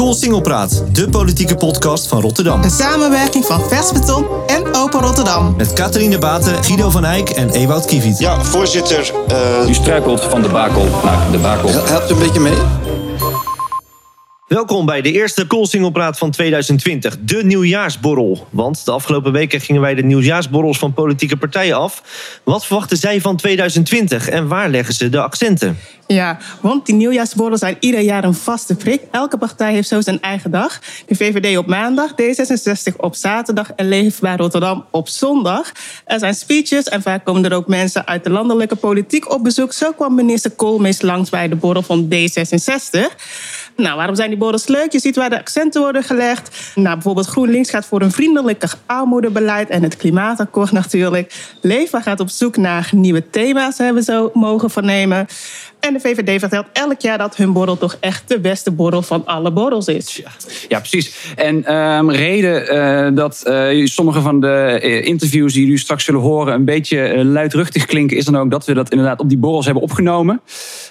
Cool Singelpraat, de politieke podcast van Rotterdam. Een samenwerking van Vers Beton en Open Rotterdam. Met Catharine Baten, Guido van Eyck en Ewout Kiewiet. Ja, voorzitter. eh, U struikelt van de bakel naar de bakel. helpt u een beetje mee? Welkom bij de eerste Cool Singelpraat van 2020, de nieuwjaarsborrel. Want de afgelopen weken gingen wij de nieuwjaarsborrels van politieke partijen af. Wat verwachten zij van 2020 en waar leggen ze de accenten? Ja, want die nieuwjaarsborrels zijn ieder jaar een vaste prik. Elke partij heeft zo zijn eigen dag. De VVD op maandag, D66 op zaterdag en Leefbaar Rotterdam op zondag. Er zijn speeches en vaak komen er ook mensen uit de landelijke politiek op bezoek. Zo kwam minister Koolmees langs bij de borrel van D66. Nou, waarom zijn die borrels leuk? Je ziet waar de accenten worden gelegd. Nou, bijvoorbeeld GroenLinks gaat voor een vriendelijker armoedebeleid en het klimaatakkoord natuurlijk. Leefbaar gaat op zoek naar nieuwe thema's, hebben we zo mogen vernemen. En de VVD vertelt elk jaar dat hun borrel toch echt de beste borrel van alle borrels is. Ja, precies. En ehm, reden eh, dat eh, sommige van de eh, interviews die jullie straks zullen horen een beetje luidruchtig klinken, is dan ook dat we dat inderdaad op die borrels hebben opgenomen.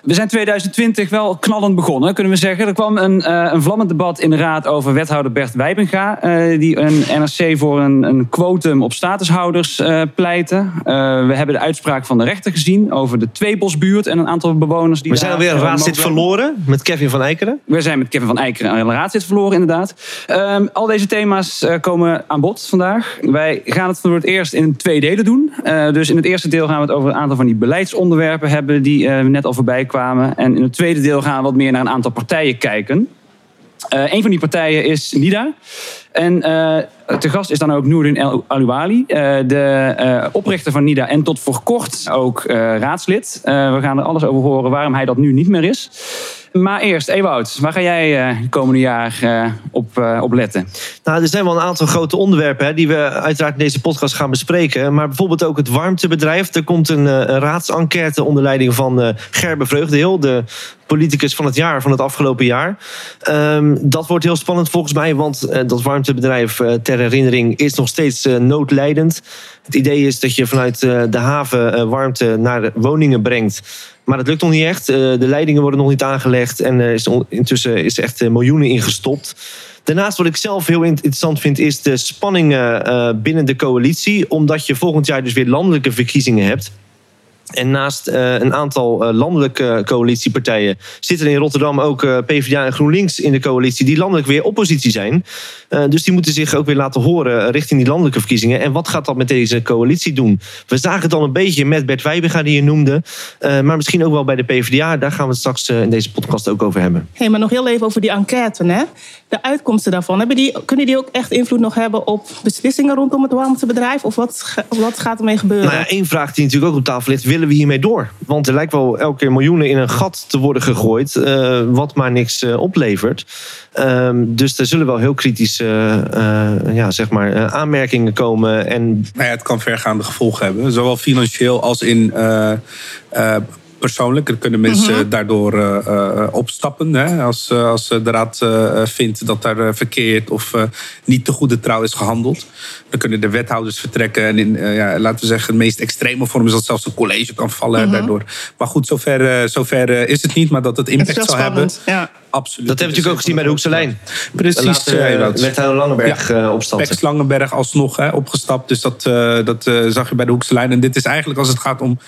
We zijn 2020 wel knallend begonnen, kunnen we zeggen. Er kwam een, eh, een vlammend debat in de raad over wethouder Bert Wijbenga, die een NRC voor een, een quotum op statushouders pleitte. We hebben de uitspraak van de rechter gezien over de Tweebosbuurt en een aantal bewoners die We zijn daar, alweer een eh, raadslid verloren met Kevin van Eikeren. we zijn met Kevin van Eikeren een raadslid verloren, inderdaad. Ehm, al deze thema's eh, komen aan bod vandaag. Wij gaan het voor het eerst in twee delen doen. Eh, dus in het eerste deel gaan we het over een aantal van die beleidsonderwerpen hebben die eh, net al voorbij kwamen. En in het tweede deel gaan we wat meer naar een aantal partijen kijken. Eh, een van die partijen is NIDA. En eh, te gast is dan ook Noordin El Alouali, eh, de eh, oprichter van NIDA en tot voor kort ook raadslid. We gaan er alles over horen waarom hij dat nu niet meer is. Maar eerst, Ewout, waar ga jij eh het komende jaar op, op letten? Nou, er zijn wel een aantal grote onderwerpen hè, die we uiteraard in deze podcast gaan bespreken. Maar bijvoorbeeld ook het warmtebedrijf. Er komt een, raadsenquête onder leiding van Gerbe Vreugdeheel, de politicus van het jaar van het afgelopen jaar. Ehm, dat wordt heel spannend volgens mij, want dat warmtebedrijf eh, ter herinnering is nog steeds eh, noodlijdend. Het idee is dat je vanuit eh, de haven warmte naar woningen brengt. Maar dat lukt nog niet echt. De leidingen worden nog niet aangelegd. En is intussen is echt miljoenen ingestopt. Daarnaast wat ik zelf heel interessant vind, is de spanningen binnen de coalitie. Omdat je volgend jaar dus weer landelijke verkiezingen hebt. En naast eh, een aantal eh, landelijke coalitiepartijen zitten in Rotterdam ook eh, PvdA en GroenLinks in de coalitie, die landelijk weer oppositie zijn. Dus die moeten zich ook weer laten horen richting die landelijke verkiezingen. En wat gaat dat met deze coalitie doen? We zagen het al een beetje met Bert Wijbega, die je noemde. Maar misschien ook wel bij de PvdA. Daar gaan we het straks in deze podcast ook over hebben. Hé, maar nog heel even over die enquête. Hè? De uitkomsten daarvan, hebben die, kunnen die ook echt invloed nog hebben op beslissingen rondom het warmtebedrijf? Of wat, wat gaat ermee gebeuren? Nou ja, één vraag die natuurlijk ook op tafel ligt. We hiermee door? Want er lijkt wel elke keer miljoenen in een gat te worden gegooid. eh, wat maar niks eh, oplevert. Ehm, dus er zullen wel heel kritische eh, ja, zeg maar, aanmerkingen komen. En Nou ja, het kan vergaande gevolgen hebben. Zowel financieel als in persoonlijk. Er kunnen mensen daardoor eh, eh, opstappen. Hè? Als, eh, als de raad eh, vindt dat daar verkeerd of niet te goede trouw is gehandeld. Dan kunnen de wethouders vertrekken. En in, ja, laten we zeggen, de meest extreme vorm is dat zelfs een college kan vallen daardoor. Maar goed, zover, zover is het niet. Maar dat het impact zal hebben. Ja. Absoluut. dat hebben we natuurlijk ook gezien bij de Hoekse Lijn. Precies. Uh, wethouder Langenberg eh, opstappen. Pex Langenberg alsnog hè, opgestapt. Dus dat, eh, dat zag je bij de Hoekse Lijn. En dit is eigenlijk als het gaat om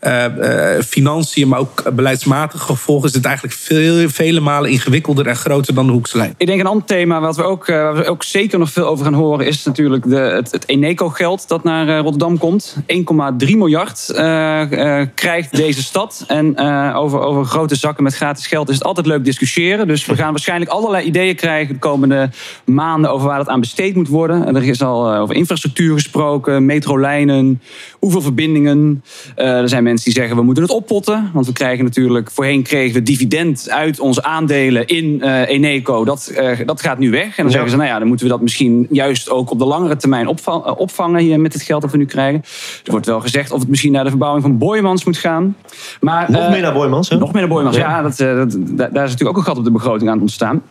eh, financiën, maar ook beleidsmatige gevolgen, is het eigenlijk veel, vele malen ingewikkelder en groter dan de Hoekse Lijn. Ik denk een ander thema wat we ook, eh, waar we ook zeker nog veel over gaan horen... is natuurlijk de, het, Eneco-geld dat naar Rotterdam komt. 1,3 miljard krijgt deze stad. En over, over grote zakken met gratis geld is het altijd leuk discussiëren. Dus we gaan waarschijnlijk allerlei ideeën krijgen de komende maanden... over waar dat aan besteed moet worden. En er is al over infrastructuur gesproken, metrolijnen, hoeveel verbindingen. Er zijn mensen die zeggen we moeten het oppotten. Want we krijgen natuurlijk, voorheen kregen we dividend uit onze aandelen in eh, Eneco. Dat, eh, dat gaat nu weg. En dan Ja. zeggen ze, nou ja, dan moeten we dat misschien juist ook op de langere termijn opva- eh, opvangen hier met het geld dat we nu krijgen. Er wordt wel gezegd of het misschien naar de verbouwing van Boymans moet gaan. Maar, Nog meer naar Boymans, hè? Nog meer naar Boymans, Ja. ja. dat, dat, da- daar is natuurlijk ook een gat op de begroting aan ontstaan.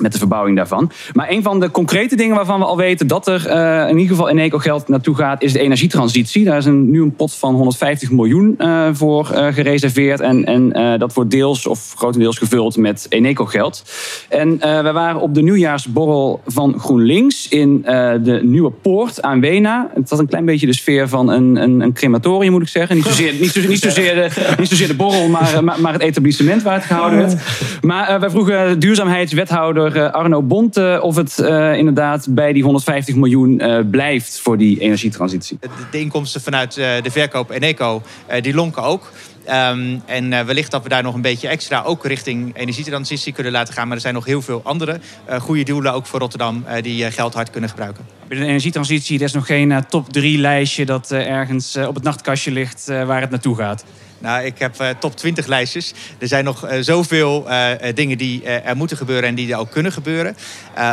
Met de verbouwing daarvan. Maar een van de concrete dingen waarvan we al weten dat er uh, in ieder geval in eco-geld naartoe gaat, is de energietransitie. Daar is een, nu een pot van 150 miljoen uh, voor uh, gereserveerd. En, en dat wordt deels of grotendeels gevuld met Eneco-geld. En we waren op de nieuwjaarsborrel van GroenLinks in de Nieuwe Poort aan Wena. Het had een klein beetje de sfeer van een, een, een crematorium, moet ik zeggen. Niet zozeer, niet de, niet de borrel, maar, maar, maar, het etablissement waar het gehouden werd. Maar wij vroegen duurzaamheidswethouder eh, Arno Bonte of het uh, inderdaad bij die 150 miljoen uh, blijft voor die energietransitie. De, de inkomsten vanuit de verkoop Eneco die lonken ook. Um, en uh, wellicht dat we daar nog een beetje extra ook richting energietransitie kunnen laten gaan. Maar er zijn nog heel veel andere uh, goede doelen, ook voor Rotterdam, uh, die geld hard kunnen gebruiken. Bij de energietransitie er is nog geen top 3 lijstje dat ergens op het nachtkastje ligt waar het naartoe gaat. Nou, ik heb uh, top 20 lijstjes. Er zijn nog uh, zoveel uh, dingen die er moeten gebeuren en die er ook kunnen gebeuren.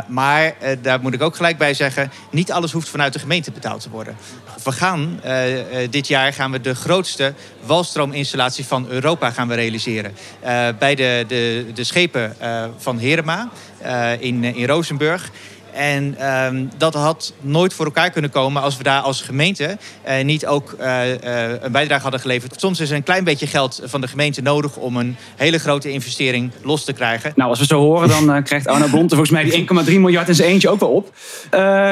maar daar moet ik ook gelijk bij zeggen, niet alles hoeft vanuit de gemeente betaald te worden. We gaan dit jaar gaan we de grootste walstroominstallatie van Europa gaan we realiseren. bij de, de, de schepen van Herema in, in Rozenburg. En um, dat had nooit voor elkaar kunnen komen als we daar als gemeente uh, niet ook uh, uh, een bijdrage hadden geleverd. Soms is er een klein beetje geld van de gemeente nodig om een hele grote investering los te krijgen. Nou, als we zo horen, dan krijgt Arno Bonte volgens mij die 1,3 miljard in zijn eentje ook wel op.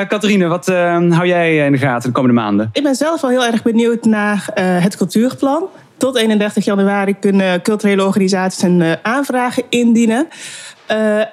Catharine, wat hou jij in de gaten de komende maanden? Ik ben zelf wel heel erg benieuwd naar het cultuurplan. Tot 31 januari kunnen culturele organisaties een aanvragen indienen.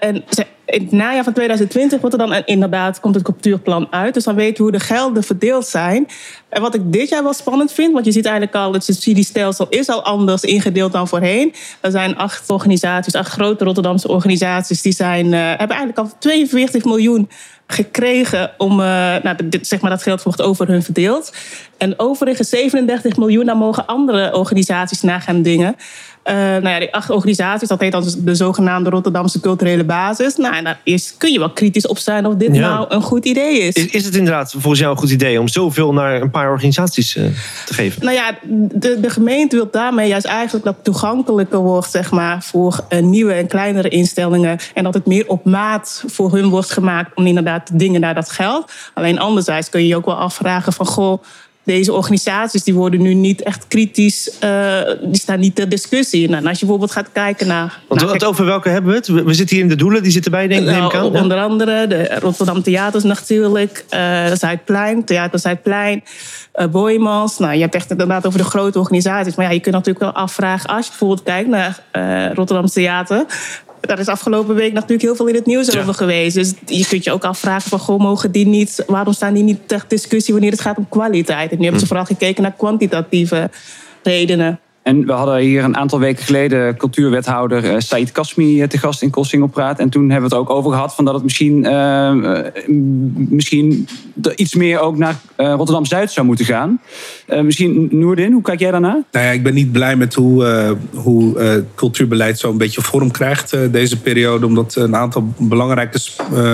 En in het najaar van 2020 wordt er dan inderdaad komt het cultuurplan uit. Dus dan weten we hoe de gelden verdeeld zijn. En wat ik dit jaar wel spannend vind, want je ziet eigenlijk al, het subsidiestelsel is al anders ingedeeld dan voorheen. Er zijn acht organisaties, acht grote Rotterdamse organisaties, die zijn, uh, hebben eigenlijk al 42 miljoen gekregen om, uh, nou, zeg maar, dat geld wordt over hun verdeeld. En overigens 37 miljoen, daar mogen andere organisaties naar gaan dingen. Uh, nou ja, die acht organisaties, dat heet dan de zogenaamde Rotterdamse culturele basis. Nou, en daar is, kun je wel kritisch op zijn of dit nou een goed idee is. is. is. het inderdaad volgens jou een goed idee om zoveel naar een paar organisaties uh, te geven? Nou ja, de, de gemeente wil daarmee juist eigenlijk dat het toegankelijker wordt zeg maar, voor uh, nieuwe en kleinere instellingen. En dat het meer op maat voor hun wordt gemaakt om inderdaad dingen naar dat geld. Alleen anderzijds kun je je ook wel afvragen van goh deze organisaties die worden nu niet echt kritisch, uh, die staan niet ter discussie. Nou, als je bijvoorbeeld gaat kijken naar... Want over welke hebben we het? We zitten hier in de doelen, die zitten bij, denk ik, nou, aan. Onder andere de Rotterdam Theaters natuurlijk, uh, Zuidplein, Theater Zuidplein, uh, Boymans. Nou, je hebt echt inderdaad over de grote organisaties. Maar ja, je kunt natuurlijk wel afvragen, als je bijvoorbeeld kijkt naar Rotterdam Theater daar is afgelopen week natuurlijk heel veel in het nieuws over geweest. Dus je kunt je ook afvragen van, goh, mogen die niet, waarom staan die niet ter discussie wanneer het gaat om kwaliteit? En nu hebben ze hm. vooral gekeken naar kwantitatieve redenen. En we hadden hier een aantal weken geleden cultuurwethouder uh, Said Kasmi eh, te gast in Kossing op praat. En toen hebben we het ook over gehad van dat het misschien, uh, misschien iets meer ook naar Rotterdam-Zuid zou moeten gaan. misschien Noordin, hoe kijk jij daarnaar? Nou ja, ik ben niet blij met hoe, hoe cultuurbeleid zo een beetje vorm krijgt deze periode. Omdat een aantal belangrijke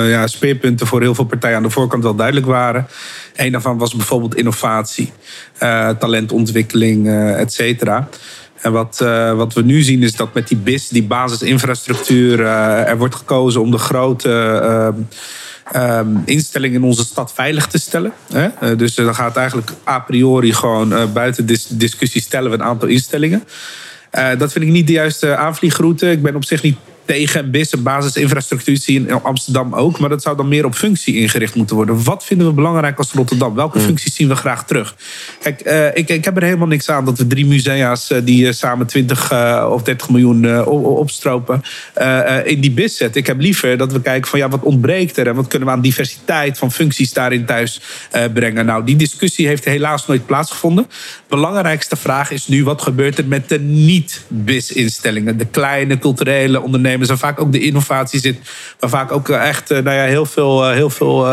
ja, speerpunten voor heel veel partijen aan de voorkant wel duidelijk waren. Een daarvan was bijvoorbeeld innovatie, uh, talentontwikkeling, uh, et cetera. En wat, uh, wat we nu zien is dat met die BIS, die basisinfrastructuur, er wordt gekozen om de grote ehm, instellingen in onze stad veilig te stellen. Hè? dus dan gaat eigenlijk a priori gewoon buiten dis discussie stellen we een aantal instellingen. dat vind ik niet de juiste aanvliegroute. Ik ben op zich niet tegen basisinfrastructuur zie je in Amsterdam ook. Maar dat zou dan meer op functie ingericht moeten worden. Wat vinden we belangrijk als Rotterdam? Welke hmm. functies zien we graag terug? Kijk, uh, ik, ik heb er helemaal niks aan dat we drie musea's uh, die uh, samen 20 of 30 miljoen opstropen in die BIS zetten. Ik heb liever dat we kijken van ja, wat ontbreekt er en wat kunnen we aan diversiteit van functies daarin thuis brengen. Nou, die discussie heeft helaas nooit plaatsgevonden. Belangrijkste vraag is nu wat gebeurt er met de niet-BIS-instellingen? De kleine culturele ondernemingen ondernemers. vaak ook de innovatie zit. Waar vaak ook eh, echt eh, nou ja, heel veel, eh, heel veel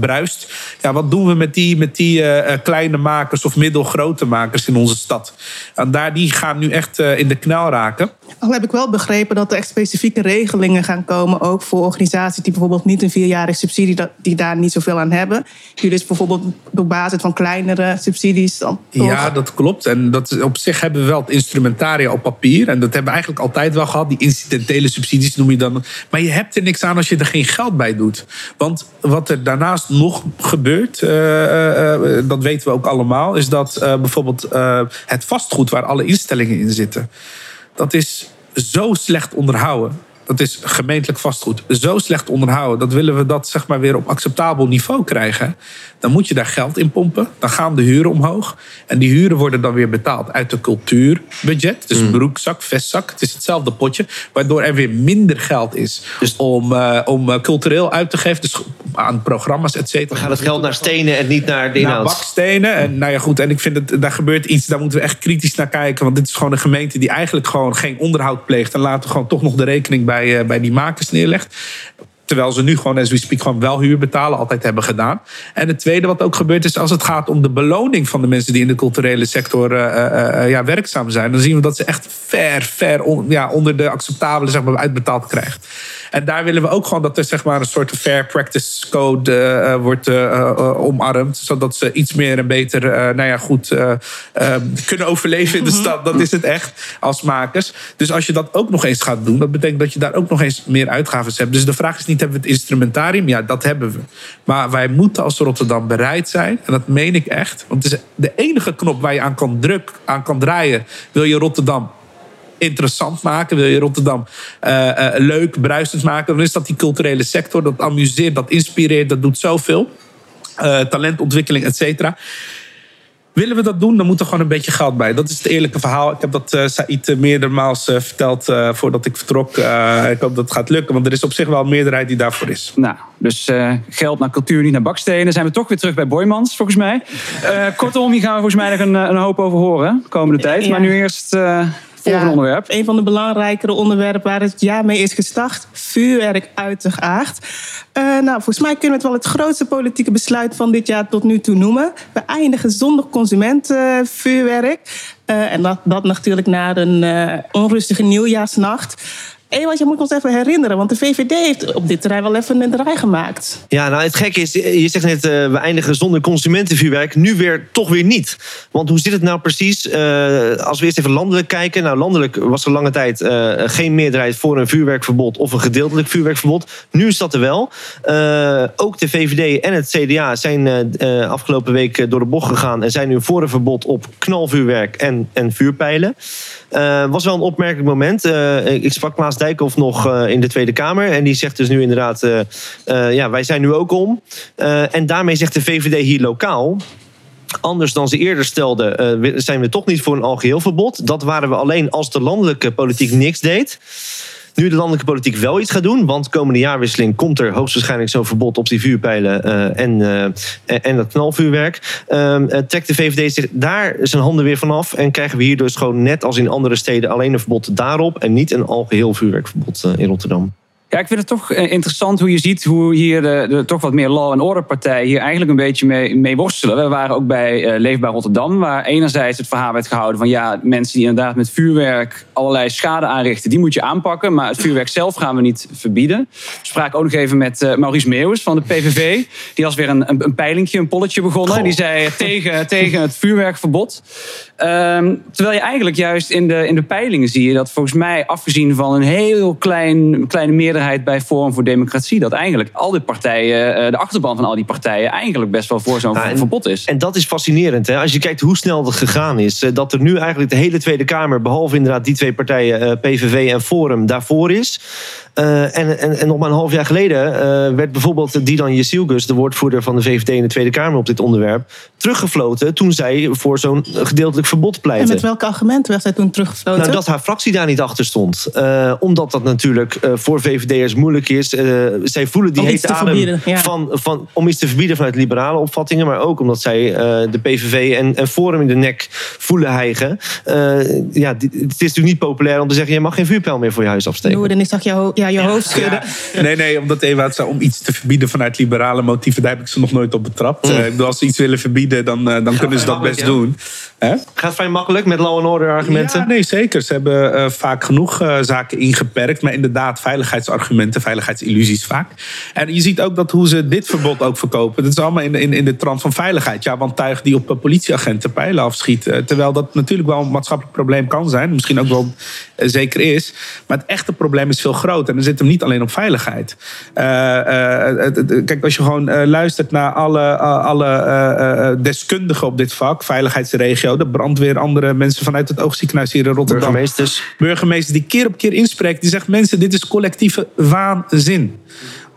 bruist. Ja, wat doen we met die, met die kleine makers of middelgrote makers in onze stad? En daar, die gaan nu echt in de knel raken. Al heb ik wel begrepen dat er echt specifieke regelingen gaan komen. Ook voor organisaties die bijvoorbeeld niet een vierjarige subsidie, die daar niet zoveel aan hebben. Die dus bijvoorbeeld op basis van kleinere subsidies dan. Ja, dat klopt. En dat, op zich hebben we wel het instrumentaria op papier. En dat hebben we eigenlijk altijd wel gehad. Die incidentele subsidies subsidies noem je dan. Maar je hebt er niks aan als je er geen geld bij doet. Want wat er daarnaast nog gebeurt, eh, eh, eh, dat weten we ook allemaal, is dat bijvoorbeeld het vastgoed waar alle instellingen in zitten, dat is zo slecht onderhouden. Dat is gemeentelijk vastgoed. Zo slecht onderhouden. Dat willen we dat zeg maar weer op acceptabel niveau krijgen. Dan moet je daar geld in pompen. Dan gaan de huren omhoog. En die huren worden dan weer betaald uit de cultuurbudget. Dus broekzak, vestzak. Het is hetzelfde potje. Waardoor er weer minder geld is om, eh, om eh, cultureel uit te geven. Dus aan programma's, et cetera. Gaat het geld naar stenen en niet naar de Naar inhoud? bakstenen. En nou ja, goed. En ik vind dat daar gebeurt iets. Daar moeten we echt kritisch naar kijken. Want dit is gewoon een gemeente die eigenlijk gewoon geen onderhoud pleegt. En later gewoon toch nog de rekening bij, eh, bij die makers neerlegt. Terwijl ze nu gewoon, as we speak, gewoon wel huur betalen. Altijd hebben gedaan. En het tweede wat ook gebeurt is als het gaat om de beloning van de mensen die in de culturele sector eh, eh, ja, werkzaam zijn. Dan zien we dat ze echt ver, ver ja, onder de acceptabele zeg maar, uitbetaald krijgt. En daar willen we ook gewoon dat er zeg maar, een soort fair practice code eh, eh, wordt eh, omarmd. Zodat ze iets meer en beter nou ja, goed, eh, eh, kunnen overleven in de stad. Dat is het echt als makers. Dus als je dat ook nog eens gaat doen, dat betekent dat je daar ook nog eens meer uitgaven hebt. Dus de vraag is niet, hebben we het instrumentarium? Ja, dat hebben we. Maar wij moeten als Rotterdam bereid zijn, en dat meen ik echt. Want het is de enige knop waar je aan kan druk, aan kan draaien. Wil je Rotterdam interessant maken? Wil je Rotterdam eh, eh, leuk, bruisend maken? Dan is dat die culturele sector. Dat amuseert, dat inspireert, dat doet zoveel. Eh, talentontwikkeling, et cetera. Willen we dat doen, dan moet er gewoon een beetje geld bij. Dat is het eerlijke verhaal. Ik heb dat eh Said meerdermaals eh, verteld eh, voordat ik vertrok. Eh, ik hoop dat het gaat lukken, want er is op zich wel een meerderheid die daarvoor is. Nou, dus eh, geld naar cultuur, niet naar bakstenen. Zijn we toch weer terug bij Boymans, volgens mij. Eh, kortom, hier gaan we volgens mij nog een, een hoop over horen komende tijd. Ja. Maar nu eerst eh volgende Ja, onderwerp. Een van de belangrijkere onderwerpen waar het jaar mee is gestart. Vuurwerk uiteraard. Eh, nou, volgens mij kunnen we het wel het grootste politieke besluit van dit jaar tot nu toe noemen. We eindigen zonder consumentenvuurwerk. Eh, en dat, dat natuurlijk na een eh, onrustige nieuwjaarsnacht. Ewald, je moet ons even herinneren, want de VVD heeft op dit terrein wel even een draai gemaakt. Ja, nou het gekke is, je zegt net, eh, we eindigen zonder consumentenvuurwerk. Nu weer toch weer niet. Want hoe zit het nou precies? Eh, als we eerst even landelijk kijken. Nou, landelijk was er lange tijd eh, geen meerderheid voor een vuurwerkverbod of een gedeeltelijk vuurwerkverbod. Nu is dat er wel. Ook de VVD en het CDA zijn afgelopen week door de bocht gegaan en zijn nu voor een verbod op knalvuurwerk en, en vuurpijlen. Eh, was wel een opmerkelijk moment. Eh, ik sprak Klaas Dijkhoff nog eh, in de Tweede Kamer. En die zegt dus nu inderdaad... ja, wij zijn nu ook om. En daarmee zegt de VVD hier lokaal... Anders dan ze eerder stelden, we- zijn we toch niet voor een algeheel verbod. Dat waren we alleen als de landelijke politiek niks deed. Nu de landelijke politiek wel iets gaat doen, want komende jaarwisseling komt er hoogstwaarschijnlijk zo'n verbod op die vuurpijlen eh, en, eh, en- dat knalvuurwerk. Ehm, eh, trekt de VVD zich daar zijn handen weer vanaf en krijgen we hier dus gewoon net als in andere steden alleen een verbod daarop en niet een algeheel vuurwerkverbod in Rotterdam. Ja, ik vind het toch eh, interessant hoe je ziet hoe hier de, de toch wat meer law and order partijen hier eigenlijk een beetje mee, mee worstelen. We waren ook bij eh, Leefbaar Rotterdam, waar enerzijds het verhaal werd gehouden van ja, mensen die inderdaad met vuurwerk allerlei schade aanrichten, die moet je aanpakken. Maar het vuurwerk zelf gaan we niet verbieden. We spraken ook nog even met eh, Maurice Meeuwis van de PVV. Die was weer een, een, een peilingje, een polletje begonnen. Goh. Die zei tegen, tegen het vuurwerkverbod. Ehm, terwijl je eigenlijk juist in de, in de peilingen zie je dat volgens mij, afgezien van een heel klein, kleine meerderheid bij Forum voor Democratie, dat eigenlijk al die partijen, eh, de achterban van al die partijen, eigenlijk best wel voor zo'n en- verbod is. En dat is fascinerend. Hè? Als je kijkt hoe snel dat gegaan is. eh, Dat er nu eigenlijk de hele Tweede Kamer, behalve inderdaad die twee partijen, eh, PVV en Forum, daarvoor is. Eh, en, en, en nog maar een half jaar geleden eh, werd bijvoorbeeld Dilan Jezielgus, de woordvoerder van de VVD in de Tweede Kamer op dit onderwerp, teruggefloten toen zij voor zo'n gedeeltelijk verbod En pleitte. met welke argumenten werd zij toen teruggefloten? Nou, dat haar fractie daar niet achter stond. Eh, omdat dat natuurlijk eh, voor VVD'ers moeilijk is. Eh, zij voelen die hete te adem ja. van, van, om iets te verbieden vanuit liberale opvattingen. Maar ook omdat zij eh, de PVV en, en Forum in de nek voelen hijgen. Eh, ja, het is natuurlijk niet populair om te zeggen... je mag geen vuurpijl meer voor je huis afsteken. Noorden, ik zag jou, ja, je hoofd schudden. Nee, nee, omdat Ewout zei om iets te verbieden vanuit liberale motieven, daar heb ik ze nog nooit op betrapt. Mm. Ik bedoel, als ze iets willen verbieden, dan, dan kunnen ze dat best ja. doen. Hè? Gaat vrij makkelijk met law and order argumenten. Ja, nee, zeker. Ze hebben eh, vaak genoeg eh, zaken ingeperkt. Maar inderdaad, veiligheidsargumenten, veiligheidsillusies vaak. En je ziet ook dat hoe ze dit verbod ook verkopen. Dat is allemaal in, in, in de trant van veiligheid. Ja, want tuig die op eh, politieagenten pijlen afschiet. Eh, Terwijl dat natuurlijk wel een maatschappelijk probleem kan zijn. Misschien ook wel eh, zeker is. Maar het echte probleem is veel groter. En dan zit hem niet alleen op veiligheid. Kijk, als je gewoon luistert naar alle, alle deskundigen op dit vak, veiligheidsregio, de brandweer, andere mensen vanuit het oogziekenhuis hier in Rotterdam. Burgemeesters. Burgemeester die keer op keer inspreekt, die zegt: mensen, dit is collectieve waanzin.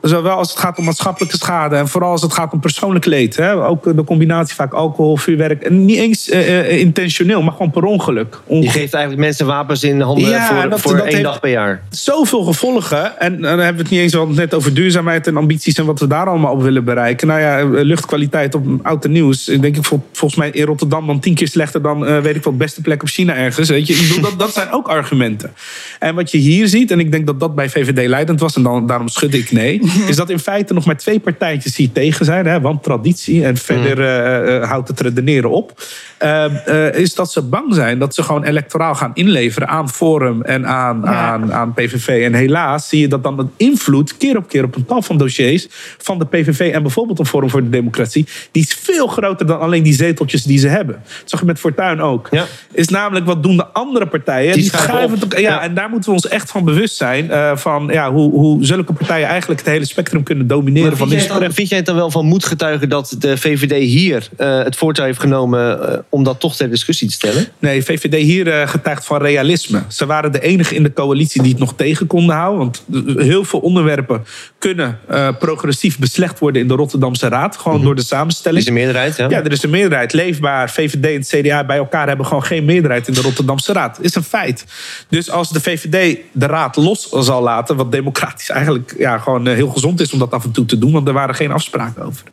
Zowel als het gaat om maatschappelijke schade en vooral als het gaat om persoonlijk leed. Hè? Ook de combinatie vaak alcohol, vuurwerk. En niet eens eh, eh, intentioneel, maar gewoon per ongeluk. Je geeft eigenlijk mensen wapens in handen Ja, voor, dat- voor dat één dag per jaar. zoveel gevolgen. En dan hebben we het niet eens al net over duurzaamheid en ambities en wat we daar allemaal op willen bereiken. Nou ja, luchtkwaliteit op oud en nieuws. Ik denk ik vol- volgens mij in Rotterdam dan tien keer slechter dan eh, weet ik wel, beste plek op China ergens. Weet je, dat, dat zijn ook argumenten. En wat je hier ziet, en ik denk dat dat bij VVD leidend was, en dan, daarom schudde ik nee, is dat in feite nog maar twee partijtjes die tegen zijn. Hè, want traditie en verder eh, eh, houdt het redeneren op. Eh, eh, is dat ze bang zijn dat ze gewoon electoraal gaan inleveren aan Forum en aan, aan, aan PVV. En helaas zie je dat dan een invloed keer op keer op een tal van dossiers van de PVV en bijvoorbeeld een Forum voor de Democratie, die is veel groter dan alleen die zeteltjes die ze hebben. Dat zag je met Fortuyn ook. Ja. Is namelijk wat doen de andere partijen? Die Die, schuiven het ook- ja, Ja. en daar moeten we ons echt van bewust zijn. eh, van ja, hoe, hoe zulke partijen eigenlijk het hele spectrum kunnen domineren Maar van vind, dit jij het dan, vind jij het dan wel van moed getuigen dat de VVD hier eh, het voortouw heeft genomen eh, om dat toch ter discussie te stellen? Nee, VVD hier eh, getuigt van realisme. Ze waren de enige in de coalitie die het nog tegen konden houden. Want heel veel onderwerpen kunnen progressief beslecht worden in de Rotterdamse Raad. Gewoon door de Er samenstelling. is een meerderheid, ja. Ja, er is een meerderheid. Leefbaar, VVD en CDA bij elkaar hebben gewoon geen meerderheid in de Rotterdamse Raad. Is een feit. Dus als de VVD de Raad los zal laten, wat democratisch eigenlijk ja, gewoon eh, gezond is om dat af en toe te doen, want er waren geen afspraken over.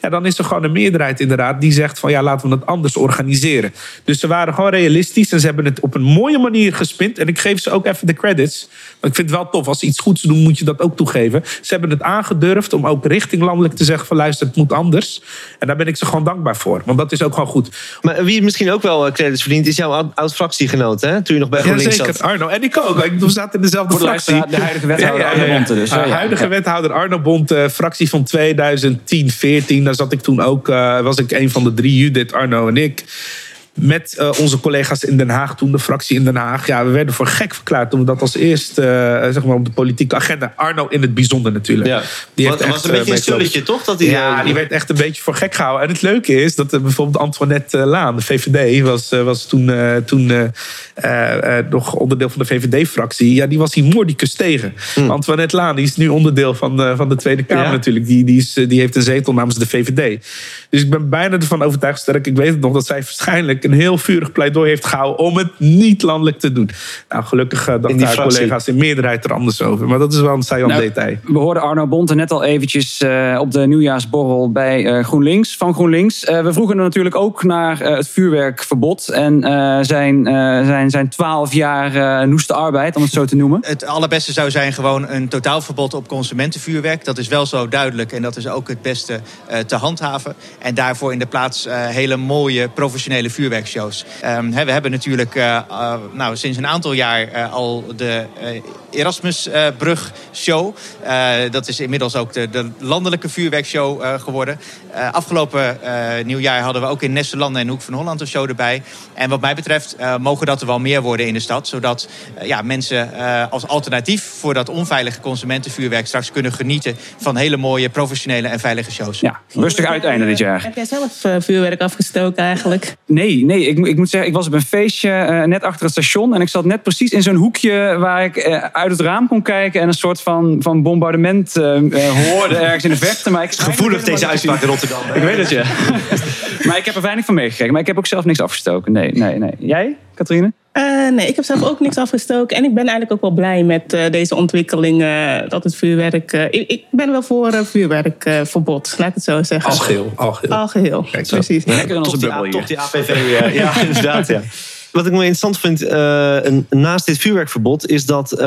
Ja, dan is er gewoon een meerderheid in de Raad die zegt van ja, laten we het anders organiseren. Dus ze waren gewoon realistisch en ze hebben het op een mooie manier gespind. En ik geef ze ook even de credits. Ik vind het wel tof, als ze iets goeds doen, moet je dat ook toegeven. Ze hebben het aangedurfd om ook richting landelijk te zeggen van luister, het moet anders. En daar ben ik ze gewoon dankbaar voor. Want dat is ook gewoon goed. Maar wie misschien ook wel eh, credits verdient, is jouw oud- oud-fractiegenoot, hè? Toen je nog bij Ja, GroenLinks zeker. zat. Arno. En ik ook. Ik bedoel, We zaten in dezelfde de fractie. de huidige wethouder Arno Bonte dus? Uh, Ja, huidige ja. wethouder Arno Bond, eh, fractie van 2010, 14. Daar zat ik toen ook, eh, was ik een van de drie, Judith, Arno en ik. Met eh, onze collega's in Den Haag, toen de fractie in Den Haag. Ja, we werden voor gek verklaard toen we dat als eerst eh, zeg maar op de politieke agenda. Arno in het bijzonder natuurlijk. Ja. Die was, een eh, beetje een meegelopen. stulletje, toch? Dat hij, Ja, eh, die werd echt een beetje voor gek gehouden. En het leuke is dat eh, bijvoorbeeld Antoinette eh, Laan, de VVD, was, eh, was toen, eh, toen eh, eh, eh, nog onderdeel van de VVD-fractie. Ja, die was hier moordicus tegen. Antoinette Laan die is nu onderdeel van, eh, van de Tweede Kamer Ja. natuurlijk. Die, die, is, eh, die heeft een zetel namens de VVD. Dus ik ben bijna ervan overtuigd, sterk, ik weet het nog, dat zij waarschijnlijk een heel vurig pleidooi heeft gehouden om het niet landelijk te doen. Nou, gelukkig uh, dachten haar collega's in meerderheid er anders over. Maar dat is wel een saillant Nou, detail. We hoorden Arno Bonte net al eventjes eh, op de nieuwjaarsborrel bij eh, GroenLinks, van GroenLinks. Eh, we vroegen er natuurlijk ook naar eh, het vuurwerkverbod en eh, zijn, eh, zijn, zijn 12 jaar eh, noeste arbeid, om het zo te noemen. Het allerbeste zou zijn gewoon een totaalverbod op consumentenvuurwerk. Dat is wel zo duidelijk en dat is ook het beste eh, te handhaven. En daarvoor in de plaats hele mooie professionele vuurwerkshows. Ehm, hè, we hebben natuurlijk eh, eh, nou, sinds een aantal jaar eh, al de eh, Erasmusbrug show. Eh, dat is inmiddels ook de, de landelijke vuurwerkshow eh, geworden. Eh, afgelopen eh, nieuwjaar hadden we ook in Nesselanden en Hoek van Holland een show erbij. En wat mij betreft eh, mogen dat er wel meer worden in de stad. Zodat ja, mensen eh, als alternatief voor dat onveilige consumentenvuurwerk straks kunnen genieten van hele mooie professionele en veilige shows. Ja, rustig uiteinde dit jaar. Heb jij zelf vuurwerk afgestoken eigenlijk? Nee, nee ik, moet- ik moet zeggen, ik was op een feestje eh, net achter het station. En ik zat net precies in zo'n hoekje waar ik eh, uit het raam kon kijken. En een soort van, van bombardement eh, hoorde ergens in de verte. Maar ik Gevoelig deze uitspraak in Rotterdam. Ik weet het, ja. maar ik heb er weinig van meegekregen. Maar ik heb ook zelf niks afgestoken. Nee, nee, nee. Jij, Katrine? Eh, nee, ik heb zelf ook niks afgestoken. En ik ben eigenlijk ook wel blij met eh, deze ontwikkeling. eh, dat het vuurwerk. eh, ik, ik ben wel voor eh, vuurwerkverbod, laat ik het zo zeggen. Algeheel, algeheel. Algeheel, Kijk zo. precies. Lekker in onze Tot die, bubbel A- hier. tot die APV, eh, ja, inderdaad, ja. wat ik wel interessant vind eh, naast dit vuurwerkverbod is dat we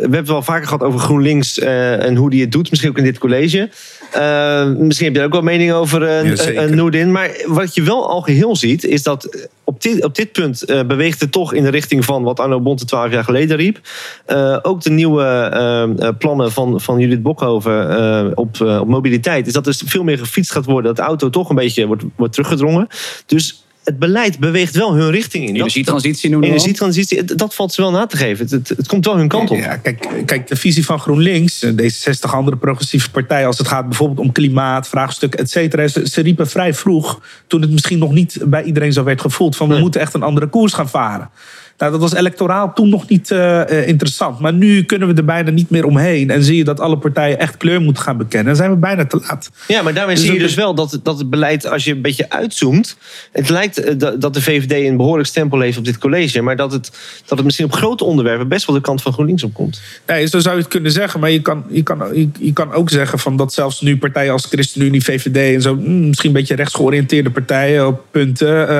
hebben het wel vaker gehad over GroenLinks eh, en hoe die het doet, misschien ook in dit college. Eh, misschien heb je ook wel mening over, uh, Ja, zeker. Noordin. Maar wat je wel al geheel ziet, is dat op dit, op dit punt eh, beweegt het toch in de richting van wat Arno Bonte twaalf jaar geleden riep. Eh, ook de nieuwe eh, eh, plannen van, van Judith Bokhoven eh, op, eh, op mobiliteit, is dat er veel meer gefietst gaat worden, dat de auto toch een beetje wordt, wordt teruggedrongen. Dus het beleid beweegt wel hun richting in. Energietransitie noemen we. Energietransitie, dat valt ze wel na te geven. Het, het, het komt wel hun kant op. Ja, kijk, kijk, de visie van GroenLinks, eh, D66, andere progressieve partijen, als het gaat bijvoorbeeld om klimaat, vraagstukken, et cetera. Ze, ze riepen vrij vroeg, toen het misschien nog niet bij iedereen zo werd gevoeld, van we Nee. moeten echt een andere koers gaan varen. Nou, dat was electoraal toen nog niet eh, eh, interessant. Maar nu kunnen we er bijna niet meer omheen. En zie je dat alle partijen echt kleur moeten gaan bekennen. Dan zijn we bijna te laat. Ja, maar daarmee Dus zie je dus wel dat, dat het beleid, als je een beetje uitzoomt. Het lijkt eh, dat- dat de VVD een behoorlijk stempel heeft op dit college. Maar dat het, dat het misschien op grote onderwerpen best wel de kant van GroenLinks opkomt. Nee, zo zou je het kunnen zeggen. Maar je kan, je kan, je, je kan ook zeggen van dat zelfs nu partijen als ChristenUnie, VVD en zo... mm, misschien een beetje rechtsgeoriënteerde partijen op punten...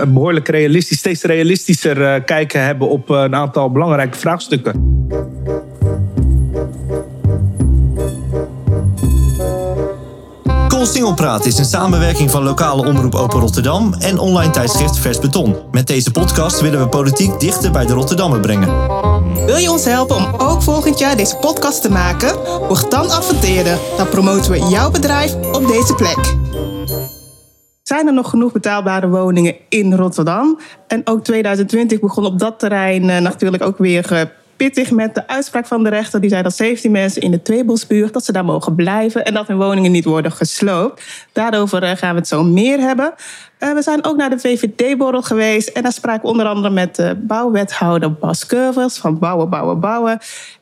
een behoorlijk realistisch, steeds realistischer kijken hebben... op eh, een aantal belangrijke vraagstukken. Koolsingelpraat is een samenwerking van lokale omroep Open Rotterdam en online tijdschrift Vers Beton. Met deze podcast willen we politiek dichter bij de Rotterdammer brengen. Wil je ons helpen om ook volgend jaar deze podcast te maken? Word dan adverteerder. Dan promoten we jouw bedrijf op deze plek. Zijn er nog genoeg betaalbare woningen in Rotterdam? En ook 2020 begon op dat terrein eh, natuurlijk ook weer eh, pittig met de uitspraak van de rechter. Die zei dat 17 mensen in de Tweebosbuurt, dat ze daar mogen blijven en dat hun woningen niet worden gesloopt. Daarover eh, gaan we het zo meer hebben. Eh, we zijn ook naar de VVD-borrel geweest en daar spraken we onder andere met de bouwwethouder Bas Curvers van Bouwen, Bouwen, Bouwen.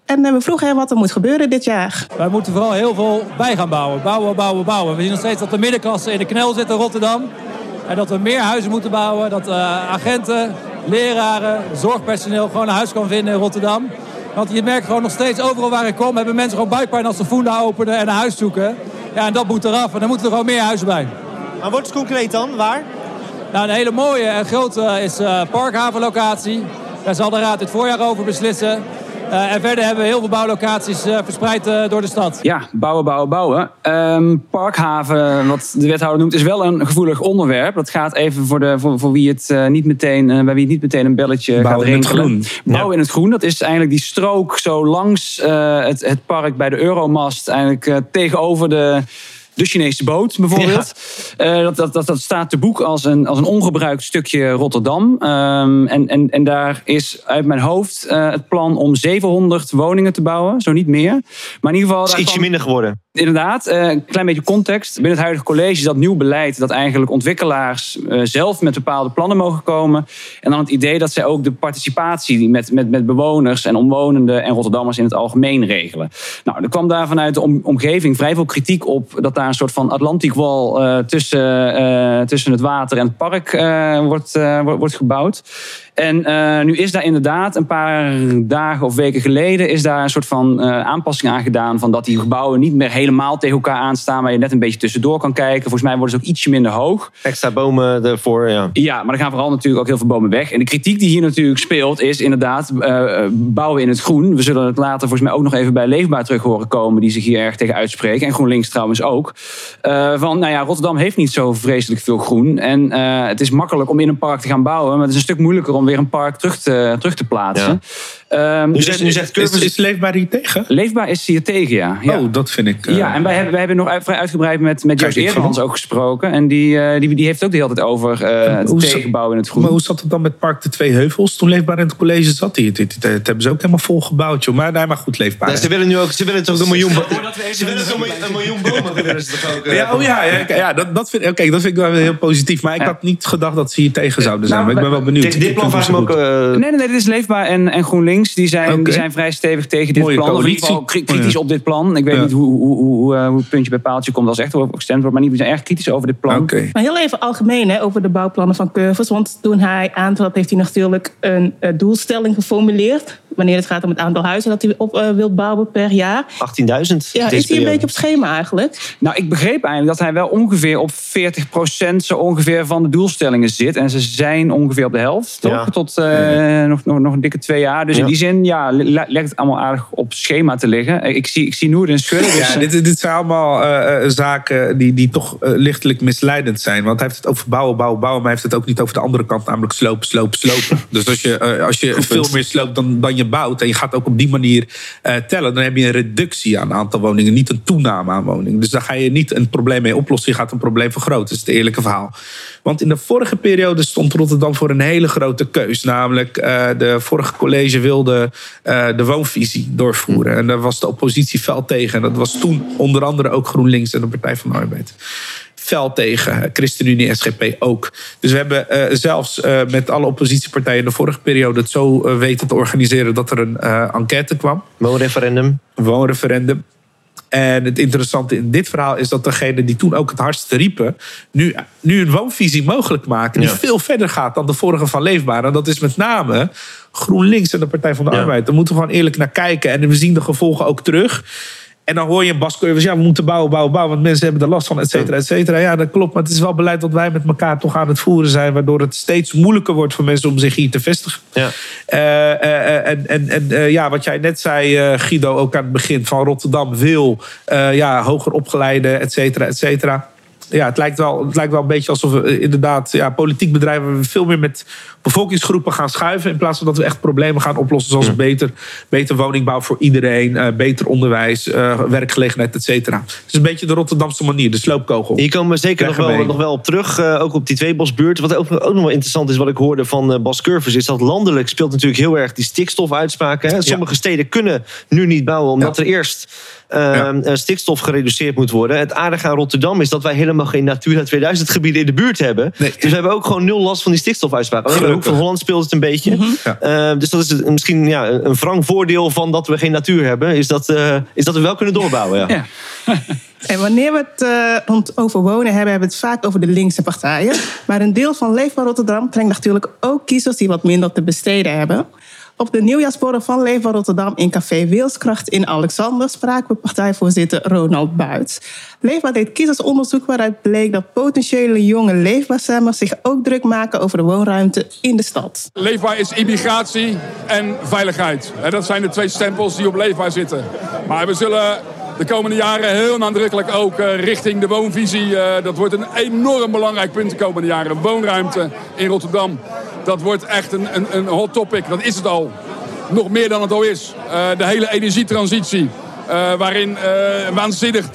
En eh, we vroegen hem wat er moet gebeuren dit jaar. Wij moeten vooral heel veel bij gaan bouwen. Bouwen, bouwen, bouwen. We zien nog steeds dat de middenklasse in de knel zit in Rotterdam. En dat we meer huizen moeten bouwen. Dat eh, agenten, leraren, zorgpersoneel gewoon een huis kan vinden in Rotterdam. Want je merkt gewoon nog steeds overal waar ik kom... hebben mensen gewoon buikpijn als ze Funda openen en een huis zoeken. Ja, en dat moet eraf. En dan moeten er gewoon meer huizen bij. Maar wordt het concreet dan? Waar? Nou, een hele mooie en grote is eh Parkhavenlocatie. Daar zal de Raad dit voorjaar over beslissen. Eh, en verder hebben we heel veel bouwlocaties eh, verspreid eh, door de stad. Ja, bouwen, bouwen, bouwen. Ehm, parkhaven, wat de wethouder noemt, is wel een gevoelig onderwerp. Dat gaat even voor, de, voor, voor wie het eh, niet meteen, eh, bij wie het niet meteen een belletje gaat Bouwen in het rinkelen. groen. Bouwen in het groen, dat is eigenlijk die strook zo langs eh, het, het park bij de Euromast. Eigenlijk eh, tegenover de, de Chinese boot bijvoorbeeld. Eh, dat, dat, dat, dat staat te boek als een, als een ongebruikt stukje Rotterdam. Ehm, en, en, en daar is uit mijn hoofd eh, het plan om 700 woningen te bouwen. Zo niet meer. Maar in ieder geval... Het is ietsje kwam- minder geworden. Inderdaad, eh, een klein beetje context. Binnen het huidige college is dat nieuw beleid dat eigenlijk ontwikkelaars eh, zelf met bepaalde plannen mogen komen. En dan het idee dat zij ook de participatie met, met, met bewoners en omwonenden en Rotterdammers in het algemeen regelen. Nou, er kwam daar vanuit de om- omgeving vrij veel kritiek op dat daar een soort van Atlantic Wall eh, tussen, tussen het water en het park wordt, wordt gebouwd. En eh, nu is daar inderdaad een paar dagen of weken geleden is daar een soort van eh, aanpassing aan gedaan. Van dat die gebouwen niet meer helemaal tegen elkaar aanstaan, maar je net een beetje tussendoor kan kijken. Volgens mij worden ze ook ietsje minder hoog. Extra bomen ervoor, ja. Ja, maar er gaan vooral natuurlijk ook heel veel bomen weg. En de kritiek die hier natuurlijk speelt is inderdaad eh, bouwen in het groen. We zullen het later volgens mij ook nog even bij Leefbaar terug horen komen... die zich hier erg tegen uitspreken. En GroenLinks trouwens ook. Van, nou ja, Rotterdam heeft niet zo vreselijk veel groen. En het is makkelijk om in een park te gaan bouwen... maar het is een stuk moeilijker om weer een park terug te, terug te plaatsen. Nu dus- zegt, nu zegt Is, Leefbaar hier tegen? Leefbaar is hier tegen, ja. ja. Oh, dat vind ik... eh, Ja, en wij hebben, wij hebben nog uit- vrij uitgebreid met, met Joost Eerdmans ook gesproken. En die, eh, die, die heeft ook de hele tijd over eh, het tegenbouwen in het groen. Maar hoe zat het dan met Park de Twee Heuvels? Toen Leefbaar in het college zat. Die, dit, dit, dit hebben ze ook helemaal vol gebouwd, joh. Maar, nee, maar goed, Leefbaar. Ja, ze willen nu ook, ze willen toch een miljoen, ze willen een miljoen- een miljoen bomen willen ze toch ook. eh, Ja, oh ja, ja, oké, ja dat, dat, vind, oké, dat vind ik wel heel positief. Maar ik Ja. had niet gedacht dat ze hier tegen zouden zijn. Nou, maar ik ben wel benieuwd. Dit, plan me ook... eh, Nee, nee, nee, dit is leefbaar. En, en GroenLinks die zijn, die zijn vrij stevig tegen dit Mooie plan. Of in ieder geval kritisch Ja. op dit plan. Ik weet Ja. niet hoe, hoe, hoe, hoe, eh, hoe het puntje bij paaltje komt als echt over gestemd wordt. Maar niet, we zijn erg kritisch over dit plan. Oké. Maar heel even algemeen hè, over de bouwplannen van Curvers. Want toen hij aantrad heeft hij natuurlijk een eh, doelstelling geformuleerd. wanneer het gaat om het aantal huizen dat hij op uh, wilt bouwen per jaar. 18.000. Ja, is hij een beetje op schema eigenlijk? Nou, ik begreep eigenlijk dat hij wel ongeveer op 40% zo ongeveer van de doelstellingen zit. En ze zijn ongeveer op de helft, toch? Ja. Tot uh, nog, nog, nog een dikke twee jaar. Dus Ja. In die zin, ja, lijkt het allemaal aardig op schema te liggen. Ik zie, ik zie Noorden schudden. Dus, Ja, dit, dit zijn allemaal eh, eh, zaken die, die toch eh, lichtelijk misleidend zijn. Want hij heeft het over bouwen, bouwen, bouwen. Maar hij heeft het ook niet over de andere kant, namelijk slopen, slopen, slopen. dus als je, eh, als je veel meer sloopt dan, dan je bouwt... en je gaat ook op die manier eh, tellen... dan heb je een reductie aan het aantal woningen. Niet een toename aan woningen. Dus daar ga je niet een probleem mee oplossen. Je gaat een probleem vergroten. Dat is het eerlijke verhaal. Want in de vorige periode stond Rotterdam voor een hele grote keus. Namelijk, eh, de vorige college wilde eh, de woonvisie doorvoeren. En daar was de oppositie fel tegen. En dat was toen onder andere ook GroenLinks en de Partij van de Arbeid. Fel tegen, ChristenUnie, SGP ook. Dus we hebben eh, zelfs eh, met alle oppositiepartijen in de vorige periode het zo eh, weten te organiseren dat er een eh, enquête kwam. Woonreferendum. Woonreferendum. En het interessante in dit verhaal is dat degene die toen ook het hardst riepen, nu, nu een woonvisie mogelijk maken. Die Ja. veel verder gaat dan de vorige van Leefbaar. En dat is met name GroenLinks en de Partij van de Ja. Arbeid. Daar moeten we gewoon eerlijk naar kijken. En we zien de gevolgen ook terug. En dan hoor je een Bas Curvers, ja, we moeten bouwen, bouwen, bouwen. Want mensen hebben er last van, et cetera, et cetera. Ja, dat klopt. Maar het is wel beleid dat wij met elkaar toch aan het voeren zijn. Waardoor het steeds moeilijker wordt voor mensen om zich hier te vestigen. Ja. Eh, eh, en en, en eh, ja, wat jij net zei, eh, Guido, ook aan het begin van Rotterdam wil eh, ja, hoger opgeleide, et cetera, et cetera. Ja, het lijkt, wel, het lijkt wel een beetje alsof we eh, inderdaad ja, politiek bedrijven veel meer met bevolkingsgroepen gaan schuiven. In plaats van dat we echt problemen gaan oplossen. Zoals beter, beter woningbouw voor iedereen, eh, beter onderwijs, eh, werkgelegenheid, et cetera. Het is een beetje de Rotterdamse manier, de sloopkogel. Hier komen we zeker nog wel, nog wel op terug. ook op die tweebosbuurt. Wat ook, ook nog wel interessant is, wat ik hoorde van Bas Curvers... is dat landelijk speelt natuurlijk heel erg die stikstofuitspraken. Hè? Sommige steden kunnen nu niet bouwen... omdat Ja. er eerst Ja. eh, stikstof gereduceerd moet worden. Het aardige aan Rotterdam is dat wij helemaal geen Natura 2000 gebieden in de buurt hebben. Nee. Dus we hebben ook gewoon nul last van die stikstofuitspraken. Alleen in de hoek van. Holland speelt het een beetje. Ja. Eh, dus dat is misschien ja, een wrang voordeel van dat we geen natuur hebben... is dat, eh, is dat we wel kunnen doorbouwen. Ja. Ja. En wanneer we het eh, rond over wonen hebben, hebben we het vaak over de linkse partijen. Maar een deel van Leefbaar Rotterdam trekt natuurlijk ook kiezers die wat minder te besteden hebben. Op de nieuwjaarsborrel van Leefbaar Rotterdam in Café Wilskracht in Alexander spraken we partijvoorzitter Ronald Buits. Leefbaar deed kiezersonderzoek waaruit bleek dat potentiële jonge leefbaarstemmers zich ook druk maken over de woonruimte in de stad. Leefbaar is immigratie en veiligheid. Dat zijn de twee stempels die op leefbaar zitten. Maar we zullen de komende jaren heel nadrukkelijk ook eh, richting de woonvisie. eh, dat wordt een enorm belangrijk punt de komende jaren. Woonruimte in Rotterdam. Dat wordt echt een, een, een hot topic. Dat is het al. Nog meer dan het al is. Eh, de hele energietransitie. waarin waanzinnig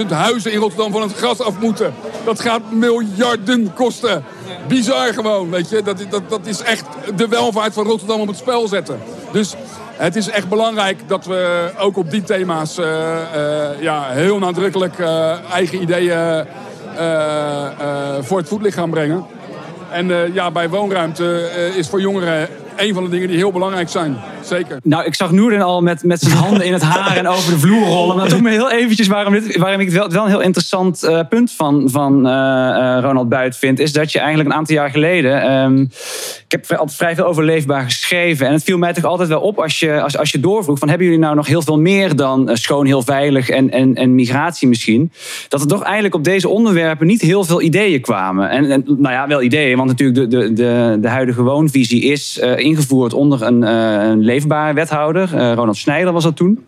280.000 huizen in Rotterdam van het gas af moeten. Dat gaat miljarden kosten. Bizar gewoon, weet je. Dat, dat, dat is echt de welvaart van Rotterdam op het spel zetten. Dus het is echt belangrijk dat we ook op die thema's eh, eh, ja, heel nadrukkelijk eh, eigen ideeën voor het voetlicht gaan brengen. En ja, bij woonruimte is voor jongeren een van de dingen die heel belangrijk zijn. Zeker. Nou, ik zag Noorden al met, met zijn handen in het haar en over de vloer rollen. Maar doet me heel eventjes waarom, dit, waarom ik het wel, wel een heel interessant eh, punt van, van eh, eh, Ronald Buit vind. Is dat je eigenlijk een aantal jaar geleden... ehm, ik heb altijd vrij veel over leefbaar geschreven. En het viel mij toch altijd wel op als je, als, als je doorvroeg... van hebben jullie nou nog heel veel meer dan schoon, heel veilig en, en, en migratie misschien? Dat er toch eigenlijk op deze onderwerpen niet heel veel ideeën kwamen. En, en nou ja, wel ideeën, want natuurlijk de, de, de, de huidige woonvisie is ingevoerd onder een, een leefbare wethouder. Eh, Ronald Snijder was dat toen.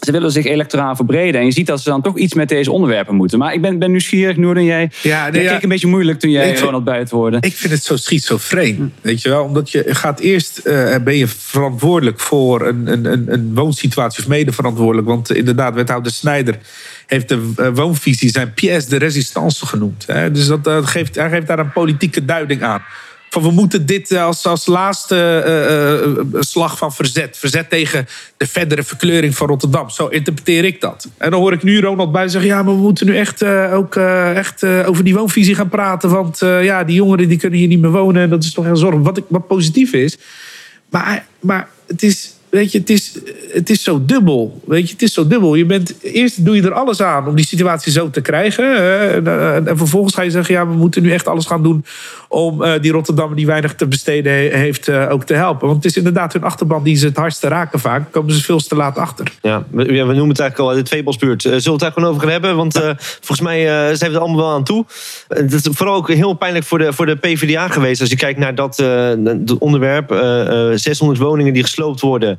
Ze willen zich electoraal verbreden. En je ziet dat ze dan toch iets met deze onderwerpen moeten. Maar ik ben, ben nieuwsgierig, Noorden. Jij, Ja, nee, jij ja. keek een beetje moeilijk toen jij Ik Ronald Buit hoorde. Ik vind het zo schizofreen, weet je wel. Omdat je gaat eerst, eh, ben je verantwoordelijk voor een, een, een, een woonsituatie of mede verantwoordelijk. Want inderdaad, wethouder Snijder heeft de eh, woonvisie zijn pièce de résistance genoemd. Hè? Dus dat, geeft, hij geeft daar een politieke duiding aan. Van we moeten dit als, als laatste eh, eh, slag van verzet. Verzet tegen de verdere verkleuring van Rotterdam. Zo interpreteer ik dat. En dan hoor ik nu Ronald bij zeggen... ja, maar we moeten nu echt, eh, ook eh, echt eh, over die woonvisie gaan praten. Want eh, ja, die jongeren die kunnen hier niet meer wonen. En dat is toch heel zorgelijk. Wat, ik, wat positief is. Maar, maar het is weet je, het is, het is zo dubbel. Weet je, het is zo dubbel. Je bent, eerst doe je er alles aan om die situatie zo te krijgen. eh, en vervolgens ga je zeggen, ja, we moeten nu echt alles gaan doen om eh, die Rotterdammer die weinig te besteden he- heeft eh, ook te helpen. Want het is inderdaad hun achterban die ze het hardste raken vaak. Komen ze veel te laat achter. Ja, we, we noemen het eigenlijk al de tweebalsbuurt. Eh, zullen we het daar gewoon over gaan hebben? Want volgens mij zijn we er allemaal wel aan toe. Het is vooral ook heel pijnlijk voor de, voor de PvdA geweest. Als je kijkt naar dat, dat onderwerp. eh, eh, 600 woningen die gesloopt worden.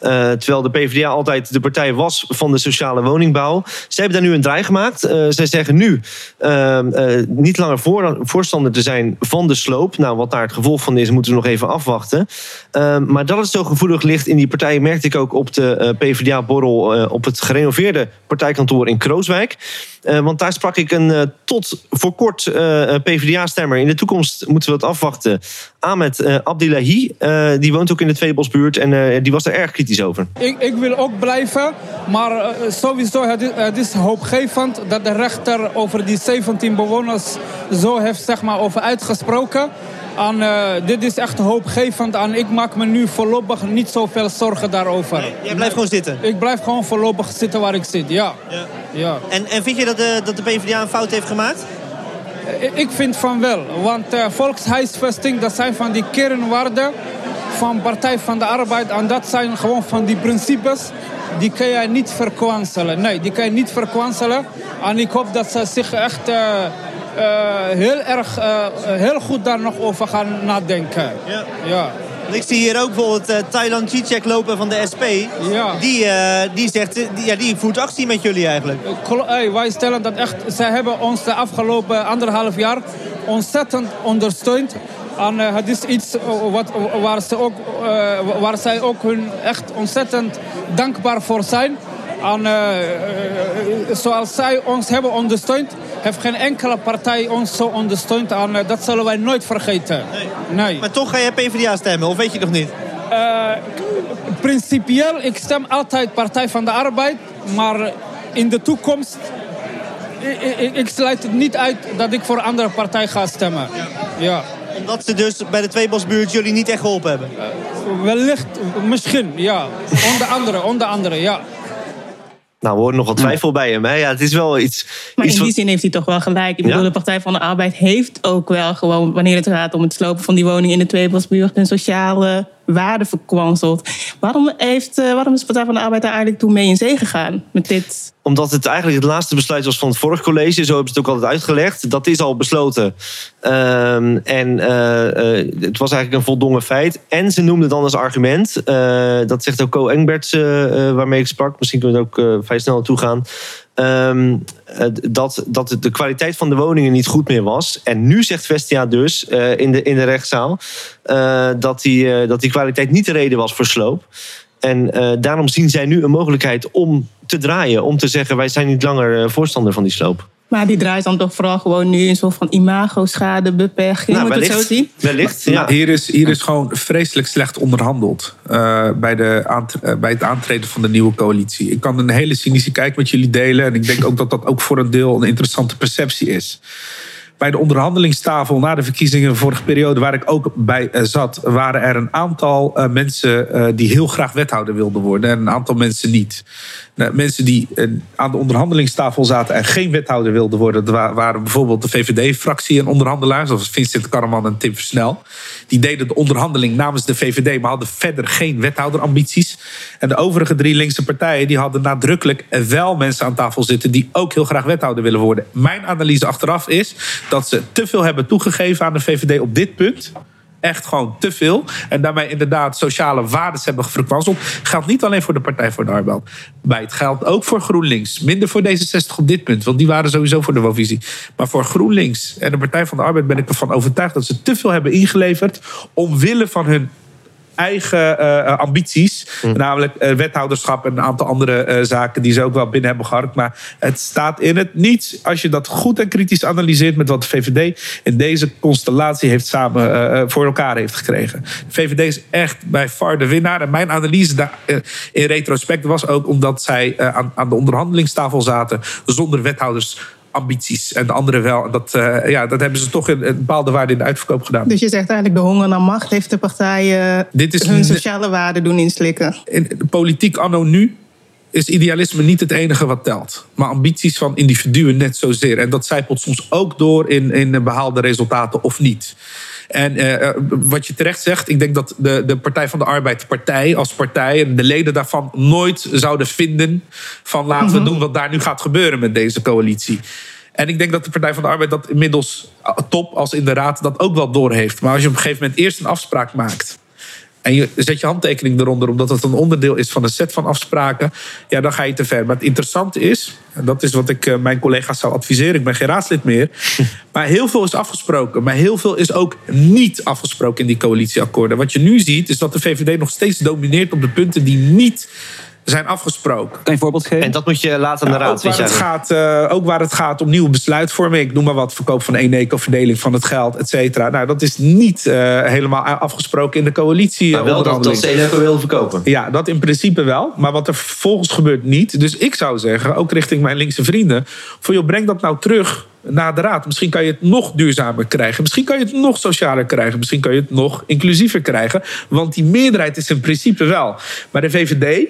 Eh, terwijl de PvdA altijd de partij was van de sociale woningbouw. Zij hebben daar nu een draai gemaakt. Eh, zij zeggen nu eh, eh, niet langer voor, voorstander te zijn van de sloop. Nou, wat daar het gevolg van is, moeten we nog even afwachten. Eh, maar dat het zo gevoelig ligt in die partij, merkte ik ook op de PvdA-borrel op het gerenoveerde partijkantoor in Krooswijk. Want daar sprak ik een tot voor kort PvdA-stemmer. In de toekomst moeten we het afwachten. Ahmed Abdillahi, die woont ook in de Tweebosbuurt en die was er erg kritisch over. Ik, ik wil ook blijven, maar eh, sowieso het is, het is hoopgevend dat de rechter over die 17 bewoners zo heeft zeg maar, over uitgesproken. En, eh, dit is echt hoopgevend en ik maak me nu voorlopig niet zoveel zorgen daarover. jij blijft gewoon zitten? Ik blijf gewoon voorlopig zitten waar ik zit, ja. ja. En, en vind je dat de, dat de PvdA een fout heeft gemaakt? Ik- Ik vind van wel, want eh, volkshuisvesting dat zijn van die kernwaarden van Partij van de Arbeid. En dat zijn gewoon van die principes, die kan je niet verkwanselen. Nee, die kan je niet verkwanselen. En ik hoop dat ze zich echt eh, eh, heel erg, eh, heel goed daar nog over gaan nadenken. Ja. ja. Ik zie hier ook bijvoorbeeld Thailand Cicek lopen van de SP. Ja. Die, die, zegt, die, ja, die voert actie met jullie eigenlijk. Hey, wij stellen dat echt. Zij hebben ons de afgelopen anderhalf jaar ontzettend ondersteund. En eh, het is iets eh, wat, waar, ze ook, eh, waar zij ook hun echt ontzettend dankbaar voor zijn. En zoals zij ons hebben ondersteund, heeft geen enkele partij ons zo ondersteund. En dat zullen wij nooit vergeten. Nee. Maar toch ga je PvdA stemmen, of weet je nog niet? Principieel, ik stem altijd Partij van de Arbeid. Maar in de toekomst, ik, ik, ik sluit het niet uit dat ik voor een andere partij ga stemmen. Ja. Omdat ze dus bij de Tweebosbuurt jullie niet echt geholpen hebben? Wellicht, misschien, ja. Onder andere, onder andere, ja. Nou, we horen nog wat twijfel bij hem. Hè? Ja, het is wel iets. Maar iets in die zin heeft hij toch wel gelijk. Ik bedoel, Ja. de Partij van de Arbeid heeft ook wel gewoon, wanneer het gaat om het slopen van die woning in de Tweebosbuurt, een sociale waarde verkwanseld. Waarom, heeft, eh, waarom is de Partij van de Arbeid daar eigenlijk toen mee in zee gegaan? Met dit Omdat het eigenlijk het laatste besluit was van het vorige college. Zo hebben ze het ook altijd uitgelegd. Dat is al besloten. Ehm, en eh, eh, het was eigenlijk een voldongen feit. En ze noemden dan als argument. dat zegt ook Co Engberts, waarmee ik sprak. Misschien kunnen we er ook vrij snel naartoe gaan. Ehm, eh, dat, dat de kwaliteit van de woningen niet goed meer was. En nu zegt Vestia dus eh, in, de, in de rechtszaal. eh, dat, die, eh, dat die kwaliteit niet de reden was voor sloop. En daarom zien zij nu een mogelijkheid om te draaien. Om te zeggen, wij zijn niet langer voorstander van die sloop. Maar die draait dan toch vooral gewoon nu een soort van imago-schade, beperking. Nou, moet ik het zo wellicht. zien? Wellicht, Maar ja. hier, is, hier is gewoon vreselijk slecht onderhandeld eh, bij, de eh, bij het aantreden van de nieuwe coalitie. Ik kan een hele cynische kijk met jullie delen. En ik denk ook dat dat ook voor een deel een interessante perceptie is. Bij de onderhandelingstafel na de verkiezingen vorige periode, waar ik ook bij eh, zat, waren er een aantal eh, mensen eh, die heel graag wethouder wilden worden en een aantal mensen niet. Nou, mensen die eh, aan de onderhandelingstafel zaten en geen wethouder wilden worden, waren bijvoorbeeld de VVD-fractie en onderhandelaars, zoals Vincent Karreman en Tim Versnel. Die deden de onderhandeling namens de VVD, maar hadden verder geen wethouderambities. En de overige drie linkse partijen die hadden nadrukkelijk wel mensen aan tafel zitten die ook heel graag wethouder willen worden. Mijn analyse achteraf is dat ze te veel hebben toegegeven aan de VVD op dit punt. Echt gewoon te veel. En daarmee inderdaad sociale waarden hebben verkwanseld. Geldt niet alleen voor de Partij voor de Arbeid. Bij het geldt ook voor GroenLinks. Minder voor D66 op dit punt. Want die waren sowieso voor de woonvisie. Maar voor GroenLinks en de Partij van de Arbeid ben ik ervan overtuigd dat ze te veel hebben ingeleverd. Omwille van hun eigen eh, ambities. Namelijk eh, wethouderschap en een aantal andere eh, zaken die ze ook wel binnen hebben geharkt. Maar het staat in het niets. Als je dat goed en kritisch analyseert met wat de VVD in deze constellatie heeft samen eh, eh, voor elkaar heeft gekregen. De VVD is echt bij far de winnaar. En mijn analyse daar, eh, in retrospect was ook omdat zij eh, aan, aan de onderhandelingstafel zaten zonder wethouders ambities en de anderen wel. En dat, eh, ja, dat hebben ze toch een, een bepaalde waarde in de uitverkoop gedaan. Dus je zegt eigenlijk de honger naar macht heeft de partijen Dit is hun sociale waarden doen inslikken. in politiek anno nu is idealisme niet het enige wat telt. Maar ambities van individuen net zozeer. En dat zijpelt soms ook door in, in behaalde resultaten of niet. En eh, eh, wat je terecht zegt, ik denk dat de, de Partij van de Arbeid, partij als partij en de leden daarvan nooit zouden vinden van laten we doen wat daar nu gaat gebeuren met deze coalitie. En ik denk dat de Partij van de Arbeid dat inmiddels eh, top als in de raad dat ook wel doorheeft. Maar als je op een gegeven moment eerst een afspraak maakt en je zet je handtekening eronder omdat het een onderdeel is van een set van afspraken, ja, dan ga je te ver. Maar het interessante is, en dat is wat ik eh, mijn collega's zou adviseren, ik ben geen raadslid meer, maar heel veel is afgesproken, maar heel veel is ook niet afgesproken in die coalitieakkoorden. Wat je nu ziet, is dat de VVD nog steeds domineert op de punten die niet zijn afgesproken. Kan je een voorbeeld geven? En dat moet je later aan de Ja, raad ook, waar het gaat, eh, ook waar het gaat om nieuwe besluitvorming. Ik noem maar wat, verkoop van Eneco, verdeling van het geld, et cetera. Nou, dat is niet eh, helemaal afgesproken in de coalitie. Maar wel dat, dat ze Eneco wil verkopen. Ja, dat in principe wel. Maar wat er vervolgens gebeurt niet. Dus ik zou zeggen, ook richting mijn linkse vrienden... van joh, breng dat nou terug naar de raad. Misschien kan je het nog duurzamer krijgen. Misschien kan je het nog socialer krijgen. Misschien kan je het nog inclusiever krijgen. Want die meerderheid is in principe wel. Maar de VVD...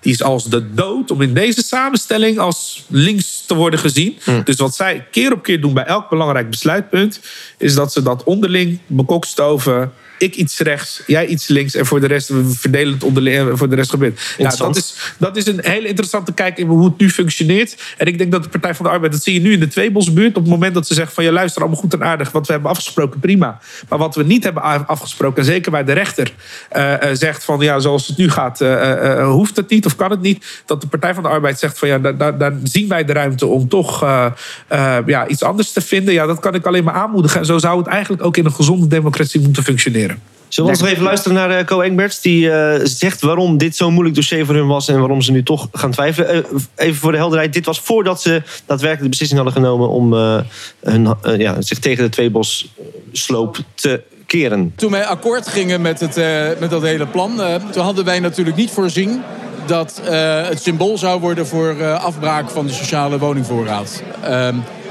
Die is als de dood om in deze samenstelling als links te worden gezien. Dus wat zij keer op keer doen bij elk belangrijk besluitpunt, is dat ze dat onderling bekokstoven. Ik iets rechts, jij iets links en voor de rest we verdelen het onderling en voor de rest gebeurt. Ja, Interessant. dat, is, dat is een hele interessante kijk in hoe het nu functioneert. En ik denk dat de Partij van de Arbeid, dat zie je nu in de Tweebosbuurt, op het moment dat ze zeggen van ja luister allemaal goed en aardig, wat we hebben afgesproken prima. Maar wat we niet hebben afgesproken, en zeker bij de rechter eh, eh, zegt van ja zoals het nu gaat, eh, hoeft het niet of kan het niet. Dat de Partij van de Arbeid zegt van ja daar, daar, daar zien wij de ruimte om toch ja, iets anders te vinden. Ja dat kan ik alleen maar aanmoedigen. En zo zou het eigenlijk ook in een gezonde democratie moeten functioneren. Zullen we ons nog even luisteren naar eh, Co Engberts? Die eh, zegt waarom dit zo'n moeilijk dossier voor hun was en waarom ze nu toch gaan twijfelen. Eh, even voor de helderheid, dit was voordat ze daadwerkelijk de beslissing hadden genomen om eh, hun, eh, ja, zich tegen de tweebos sloop te keren. Toen wij akkoord gingen met, het, eh, met dat hele plan, eh, toen hadden wij natuurlijk niet voorzien dat eh, het symbool zou worden voor eh, afbraak van de sociale woningvoorraad.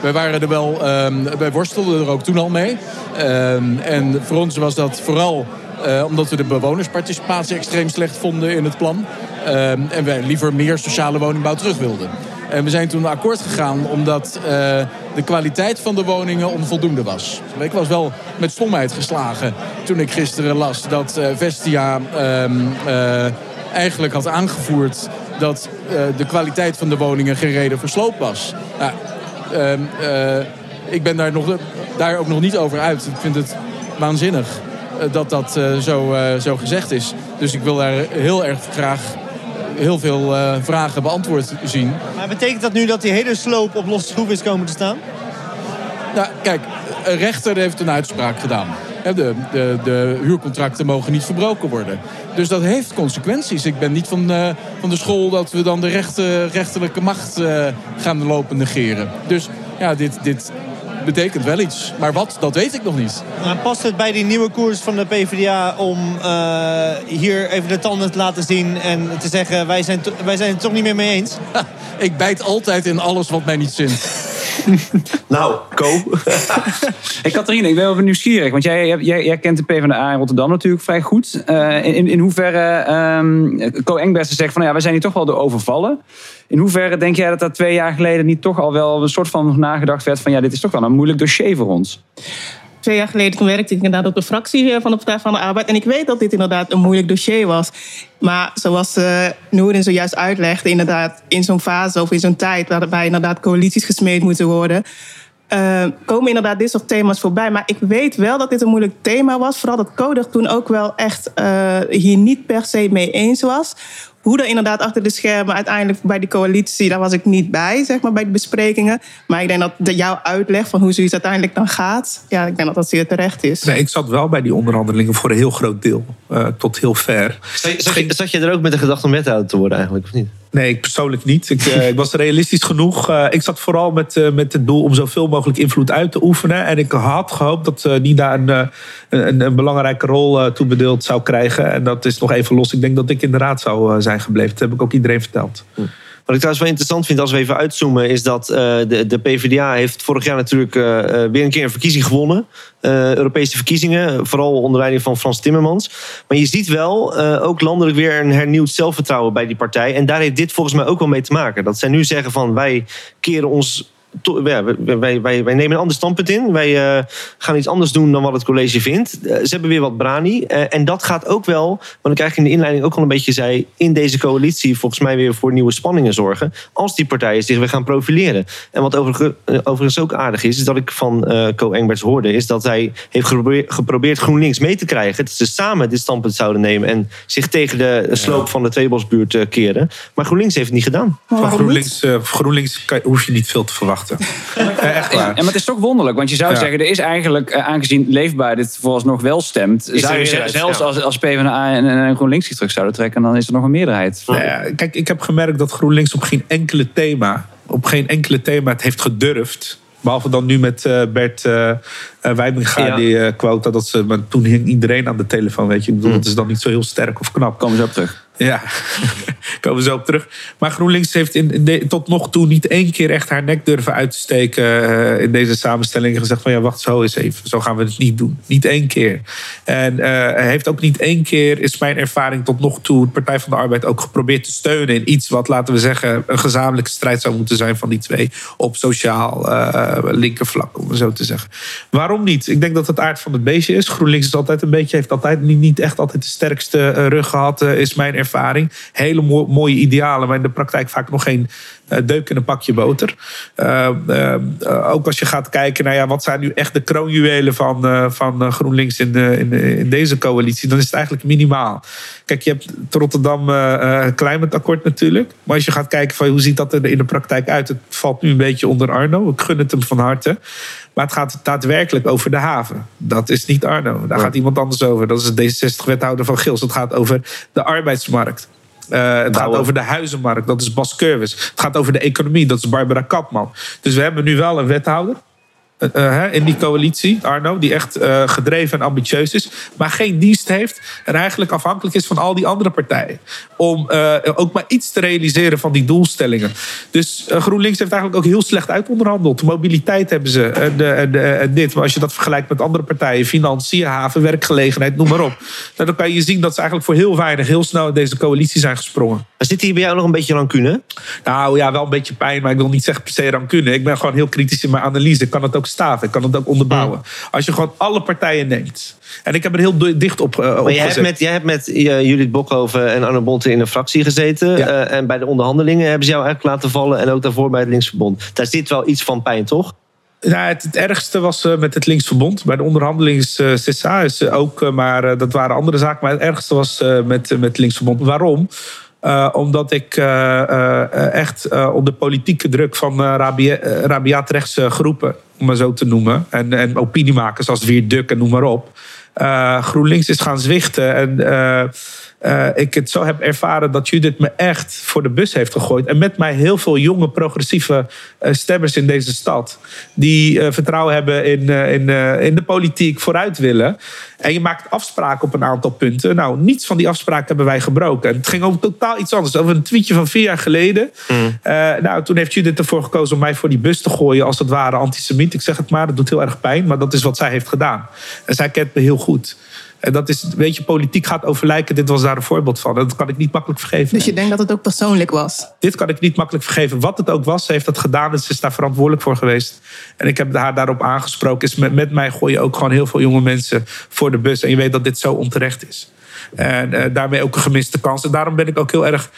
Wij waren er wel, ehm, wij worstelden er ook toen al mee. Ehm, en voor ons was dat vooral eh, omdat we de bewonersparticipatie extreem slecht vonden in het plan. Ehm, en wij liever meer sociale woningbouw terug wilden. En we zijn toen akkoord gegaan omdat eh, de kwaliteit van de woningen onvoldoende was. Ik was wel met stomheid geslagen toen ik gisteren las dat eh, Vestia eigenlijk had aangevoerd dat de kwaliteit van de woningen geen reden voor sloop was. Nou, ik ben daar, nog, daar ook nog niet over uit. Ik vind het waanzinnig eh, dat dat eh, zo, eh, zo gezegd is. Dus ik wil daar heel erg graag heel veel eh, vragen beantwoord zien. Maar betekent dat nu dat die hele sloop op losse schroef is komen te staan? Nou, kijk, een rechter heeft een uitspraak gedaan. De, de, de huurcontracten mogen niet verbroken worden. Dus dat heeft consequenties. Ik ben niet van, eh, van de school dat we dan de rechte, rechterlijke macht eh, gaan lopen negeren. Dus ja, dit, dit betekent wel iets. Maar wat, dat weet ik nog niet. Maar past het bij die nieuwe koers van de PvdA om eh, hier even de tanden te laten zien en te zeggen wij zijn, wij zijn het toch niet meer mee eens? ik bijt altijd in alles wat mij niet zint. nou, Co. Hey, Catharine, ik ben wel nieuwsgierig. Want jij, jij, jij kent de PvdA in Rotterdam natuurlijk vrij goed. Eh, in, in hoeverre ehm Co Engbersen zegt van... Ja, wij zijn hier toch wel door overvallen. In hoeverre denk jij dat dat twee jaar geleden niet toch al wel een soort van nagedacht werd... van ja, dit is toch wel een moeilijk dossier voor ons? Twee jaar geleden toen werkte ik inderdaad op de fractie eh, van de Partij van de Arbeid. En ik weet dat dit inderdaad een moeilijk dossier was. Maar zoals uh, zojuist uitlegde, inderdaad in zo'n fase of in zo'n tijd waarbij inderdaad coalities gesmeed moeten worden. Uh, komen inderdaad dit soort thema's voorbij. Maar ik weet wel dat dit een moeilijk thema was. Vooral dat Coder toen ook wel echt hier niet per se mee eens was. Hoe er inderdaad achter de schermen uiteindelijk bij die coalitie, daar was ik niet bij, zeg maar, bij de besprekingen. Maar ik denk dat de, jouw uitleg van hoe zoiets uiteindelijk dan gaat, ja, ik denk dat dat zeer terecht is. Nee, ik zat wel bij die onderhandelingen voor een heel groot deel, uh, tot heel ver. Zat, zat, je, zat je er ook met de gedachte om wethouder te worden eigenlijk, of niet? Nee, ik persoonlijk niet. Ik, uh, ik was realistisch genoeg. Uh, ik zat vooral met, uh, met het doel om zoveel mogelijk invloed uit te oefenen. En ik had gehoopt dat Nina een, een, een, belangrijke rol toebedeeld zou krijgen. En dat is nog even los. Ik denk dat ik in de raad zou zijn gebleven. Dat heb ik ook iedereen verteld. Hm. Wat ik trouwens wel interessant vind als we even uitzoomen, is dat eh, de, de PvdA heeft vorig jaar natuurlijk eh, eh, weer een keer een verkiezing gewonnen. Europese verkiezingen, vooral onder leiding van Frans Timmermans. Maar je ziet wel ook landelijk weer een hernieuwd zelfvertrouwen bij die partij. En daar heeft dit volgens mij ook wel mee te maken. Dat zij nu zeggen van wij keren ons to- ja, wij, wij, wij, nemen een ander standpunt in. Wij eh, gaan iets anders doen dan wat het college vindt. Eh, ze hebben weer wat brani. Eh, en dat gaat ook wel, wat ik eigenlijk in de inleiding ook al een beetje zei... in deze coalitie volgens mij weer voor nieuwe spanningen zorgen... als die partijen zich weer gaan profileren. En wat overge- eh, overigens ook aardig is... is dat ik van eh Co Engberts hoorde... is dat hij heeft geprobeerd, geprobeerd GroenLinks mee te krijgen... dat ze samen dit standpunt zouden nemen... en zich tegen de sloop van de Tweebosbuurt keren. Maar GroenLinks heeft het niet gedaan. Van GroenLinks, eh, GroenLinks kan- hoef je niet veel te verwachten. Eh, echt waar. En, maar het is toch wonderlijk, want je zou Ja. zeggen, er is eigenlijk, eh, aangezien Leefbaar dit vooralsnog wel stemt, Is zou je zelfs als, als PvdA en, en GroenLinks die terug zouden trekken, dan is er nog een meerderheid. Nou ja, kijk, ik heb gemerkt dat GroenLinks op geen enkele thema, op geen enkele thema het heeft gedurfd. Behalve dan nu met eh, Bert Wijminga, Ja. die quota. Dat ze, maar toen hing iedereen aan de telefoon, weet je. Ik bedoel, dat is dan niet zo heel sterk of knap. Komen ze op terug. Ja, komen zo op terug. Maar GroenLinks heeft in, tot nog toe niet één keer echt haar nek durven uit te steken eh, in deze samenstelling. En gezegd van ja, wacht zo eens even. Zo gaan we het niet doen. Niet één keer. En eh, heeft ook niet één keer, is mijn ervaring tot nog toe, de Partij van de Arbeid ook geprobeerd te steunen in iets wat, laten we zeggen, een gezamenlijke strijd zou moeten zijn van die twee op sociaal eh linkervlak, om het zo te zeggen. Waarom niet? Ik denk dat het aard van het beestje is. GroenLinks is altijd een beetje, heeft altijd niet, niet echt altijd de sterkste rug gehad, eh, is mijn ervaring. Hele mo- mooie idealen, maar in de praktijk vaak nog geen deuk in een pakje boter. Eh, eh, eh, ook als je gaat kijken naar ja, wat zijn nu echt de kroonjuwelen van, eh, van eh, GroenLinks in, in, in deze coalitie, dan is het eigenlijk minimaal. Kijk, je hebt het Rotterdam eh eh, Climate-akkoord natuurlijk. Maar als je gaat kijken van hoe ziet dat er in de praktijk uit, het valt nu een beetje onder Arno. Ik gun het hem van harte. Maar het gaat daadwerkelijk over de haven. Dat is niet Arno. Daar gaat iemand anders over. Dat is de D66-wethouder van Gils. Het gaat over de arbeidsmarkt. Eh, het gaat over de huizenmarkt, dat is Bas Curwis. Het gaat over de economie, dat is Barbara Kapman. Dus we hebben nu wel een wethouder eh, eh, in die coalitie, Arno, die echt eh, gedreven en ambitieus is, maar geen dienst heeft en eigenlijk afhankelijk is van al die andere partijen. Om ook maar iets te realiseren van die doelstellingen. Dus GroenLinks heeft eigenlijk ook heel slecht uitonderhandeld. Mobiliteit hebben ze en, en, en dit. Maar als je dat vergelijkt met andere partijen, financiën, haven, werkgelegenheid, noem maar op. Nou, dan kan je zien dat ze eigenlijk voor heel weinig heel snel in deze coalitie zijn gesprongen. Maar zit hier bij jou nog een beetje rancune? Nou ja, wel een beetje pijn, maar ik wil niet zeggen per se rancune. Ik ben gewoon heel kritisch in mijn analyse. Ik kan het ook staven, ik kan het ook onderbouwen. Als je gewoon alle partijen neemt. En ik heb er heel dicht op uh, Maar jij hebt met, jij hebt met eh, Judith Bokhoven en Arno Bonte in een fractie gezeten. Eh, en bij de onderhandelingen hebben ze jou eigenlijk laten vallen. En ook daarvoor bij het Linksverbond. Daar zit wel iets van pijn, toch? Nou, het, het ergste was met het Linksverbond. Bij de onderhandeling is CSA is eh, ook, maar dat waren andere zaken. Maar het ergste was met, met het Linksverbond. Waarom? Omdat ik echt onder politieke druk van rabia, eh, rabiaatrechtse groepen, om maar zo te noemen, en, en opiniemakers als Wier Duk en noem maar op, eh, GroenLinks is gaan zwichten. En eh, ik het zo heb ervaren dat Judith me echt voor de bus heeft gegooid. En met mij heel veel jonge progressieve eh, stemmers in deze stad. Die eh, vertrouwen hebben in, in, in de politiek, vooruit willen. En je maakt afspraken op een aantal punten. Nou, niets van die afspraken hebben wij gebroken. En het ging over totaal iets anders. Over een tweetje van vier jaar geleden. Eh, nou, toen heeft Judith ervoor gekozen om mij voor die bus te gooien. Als het ware antisemiet. Ik zeg het maar, dat doet heel erg pijn. Maar dat is wat zij heeft gedaan. En zij kent me heel goed. En dat is, weet je, politiek gaat over lijken. Dit was daar een voorbeeld van. Dat kan ik niet makkelijk vergeven. Dus je denkt dat het ook persoonlijk was? Dit kan ik niet makkelijk vergeven. Wat het ook was, ze heeft dat gedaan. En ze is daar verantwoordelijk voor geweest. En ik heb haar daarop aangesproken. Is met, met mij gooi je ook gewoon heel veel jonge mensen voor de bus. En je weet dat dit zo onterecht is. En eh, daarmee ook een gemiste kans. En daarom ben ik ook heel erg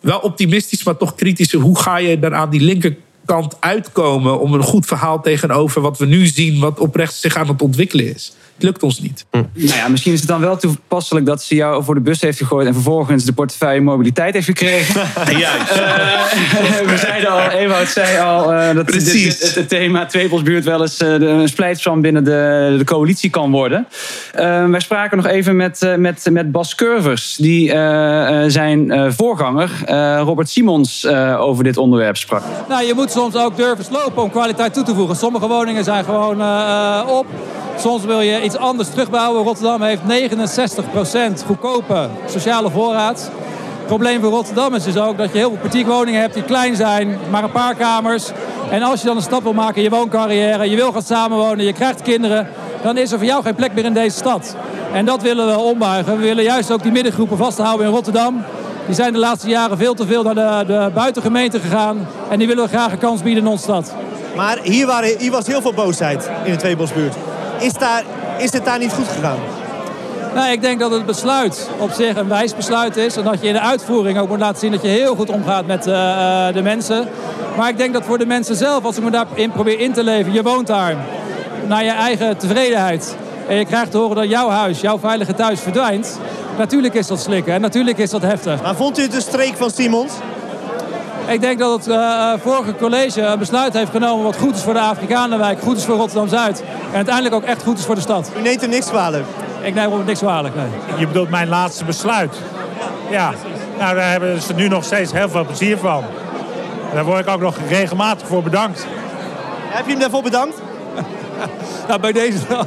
wel optimistisch, maar toch kritisch. Hoe ga je dan aan die linkerkant uitkomen om een goed verhaal tegenover wat we nu zien, wat oprecht zich aan het ontwikkelen is? Het lukt ons niet. Nou ja, misschien is het dan wel toepasselijk dat ze jou voor de bus heeft gegooid en vervolgens de portefeuille mobiliteit heeft gekregen. Juist. we zeiden al, Ewout zei al eh, dat dit, Precies. dit- het thema Tweepelsbuurt wel eens eh, een splijtswam binnen de, de coalitie kan worden. Eh, wij spraken nog even met, eh, met, met Bas Curvers, die eh, eh, zijn eh, voorganger eh, Robert Simons eh, over dit onderwerp sprak. Nou, je moet soms ook durven slopen om kwaliteit toe te voegen. Sommige woningen zijn gewoon eh, op. Soms wil je iets anders terugbouwen. Rotterdam heeft 69% goedkope sociale voorraad. probleem voor Rotterdam is dus ook dat je heel veel partiekwoningen hebt die klein zijn, maar een paar kamers. En als je dan een stap wil maken in je wooncarrière, je wil gaan samenwonen, je krijgt kinderen, dan is er voor jou geen plek meer in deze stad. En dat willen we ombuigen. We willen juist ook die middengroepen vasthouden in Rotterdam. Die zijn de laatste jaren veel te veel naar de, de buitengemeente gegaan. En die willen we graag een kans bieden in onze stad. Maar hier, waren, hier was heel veel boosheid in de Tweebosbuurt. Is, daar, is het daar niet goed gegaan? Nou, ik denk dat het besluit op zich een wijs besluit is. En dat je in de uitvoering ook moet laten zien dat je heel goed omgaat met uh, de mensen. Maar ik denk dat voor de mensen zelf, als ik me daarin probeer in te leven, je woont daar naar je eigen tevredenheid. En je krijgt te horen dat jouw huis, jouw veilige thuis verdwijnt. Natuurlijk is dat slikken en natuurlijk is dat heftig. Maar vond u het een streek van Simons? Ik denk dat het uh, vorige college een besluit heeft genomen wat goed is voor de Afrikanenwijk, goed is voor Rotterdam-Zuid. En uiteindelijk ook echt goed is voor de stad. U neemt hem niks kwalijk? Ik neem hem niks kwalijk, nee. Je bedoelt mijn laatste besluit? Ja. Nou, daar hebben ze nu nog steeds heel veel plezier van. En daar word ik ook nog regelmatig voor bedankt. Heb je hem daarvoor bedankt? nou, bij deze dan.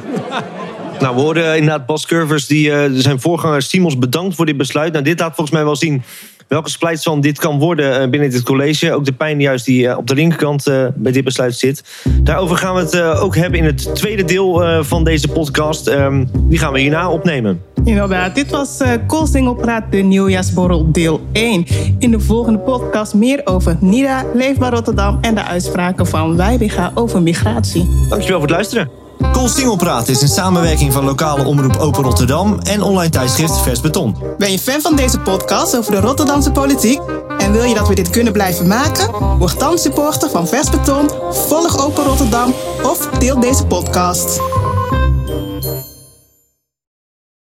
Nou, we hoorden inderdaad Bas Curvers, die uh, zijn voorganger Simons bedankt voor dit besluit. Nou, dit laat volgens mij wel zien welke splijtswam dit kan worden uh, binnen dit college. Ook de pijn juist die uh, op de linkerkant bij dit besluit zit. Daarover gaan we het ook hebben in het tweede deel van deze podcast. Um, die gaan we hierna opnemen. Inderdaad, dit was Koolsingelpraat, de nieuwjaarsborrel deel 1. In de volgende podcast meer over NIDA, Leefbaar Rotterdam... en de uitspraken van Wijbiga over migratie. Dankjewel voor het luisteren. Koolsingelpraat is een samenwerking van lokale omroep Open Rotterdam en online tijdschrift Vers Beton. Ben je fan van deze podcast over de Rotterdamse politiek? En wil je dat we dit kunnen blijven maken? Word dan supporter van Vers Beton, volg Open Rotterdam of deel deze podcast.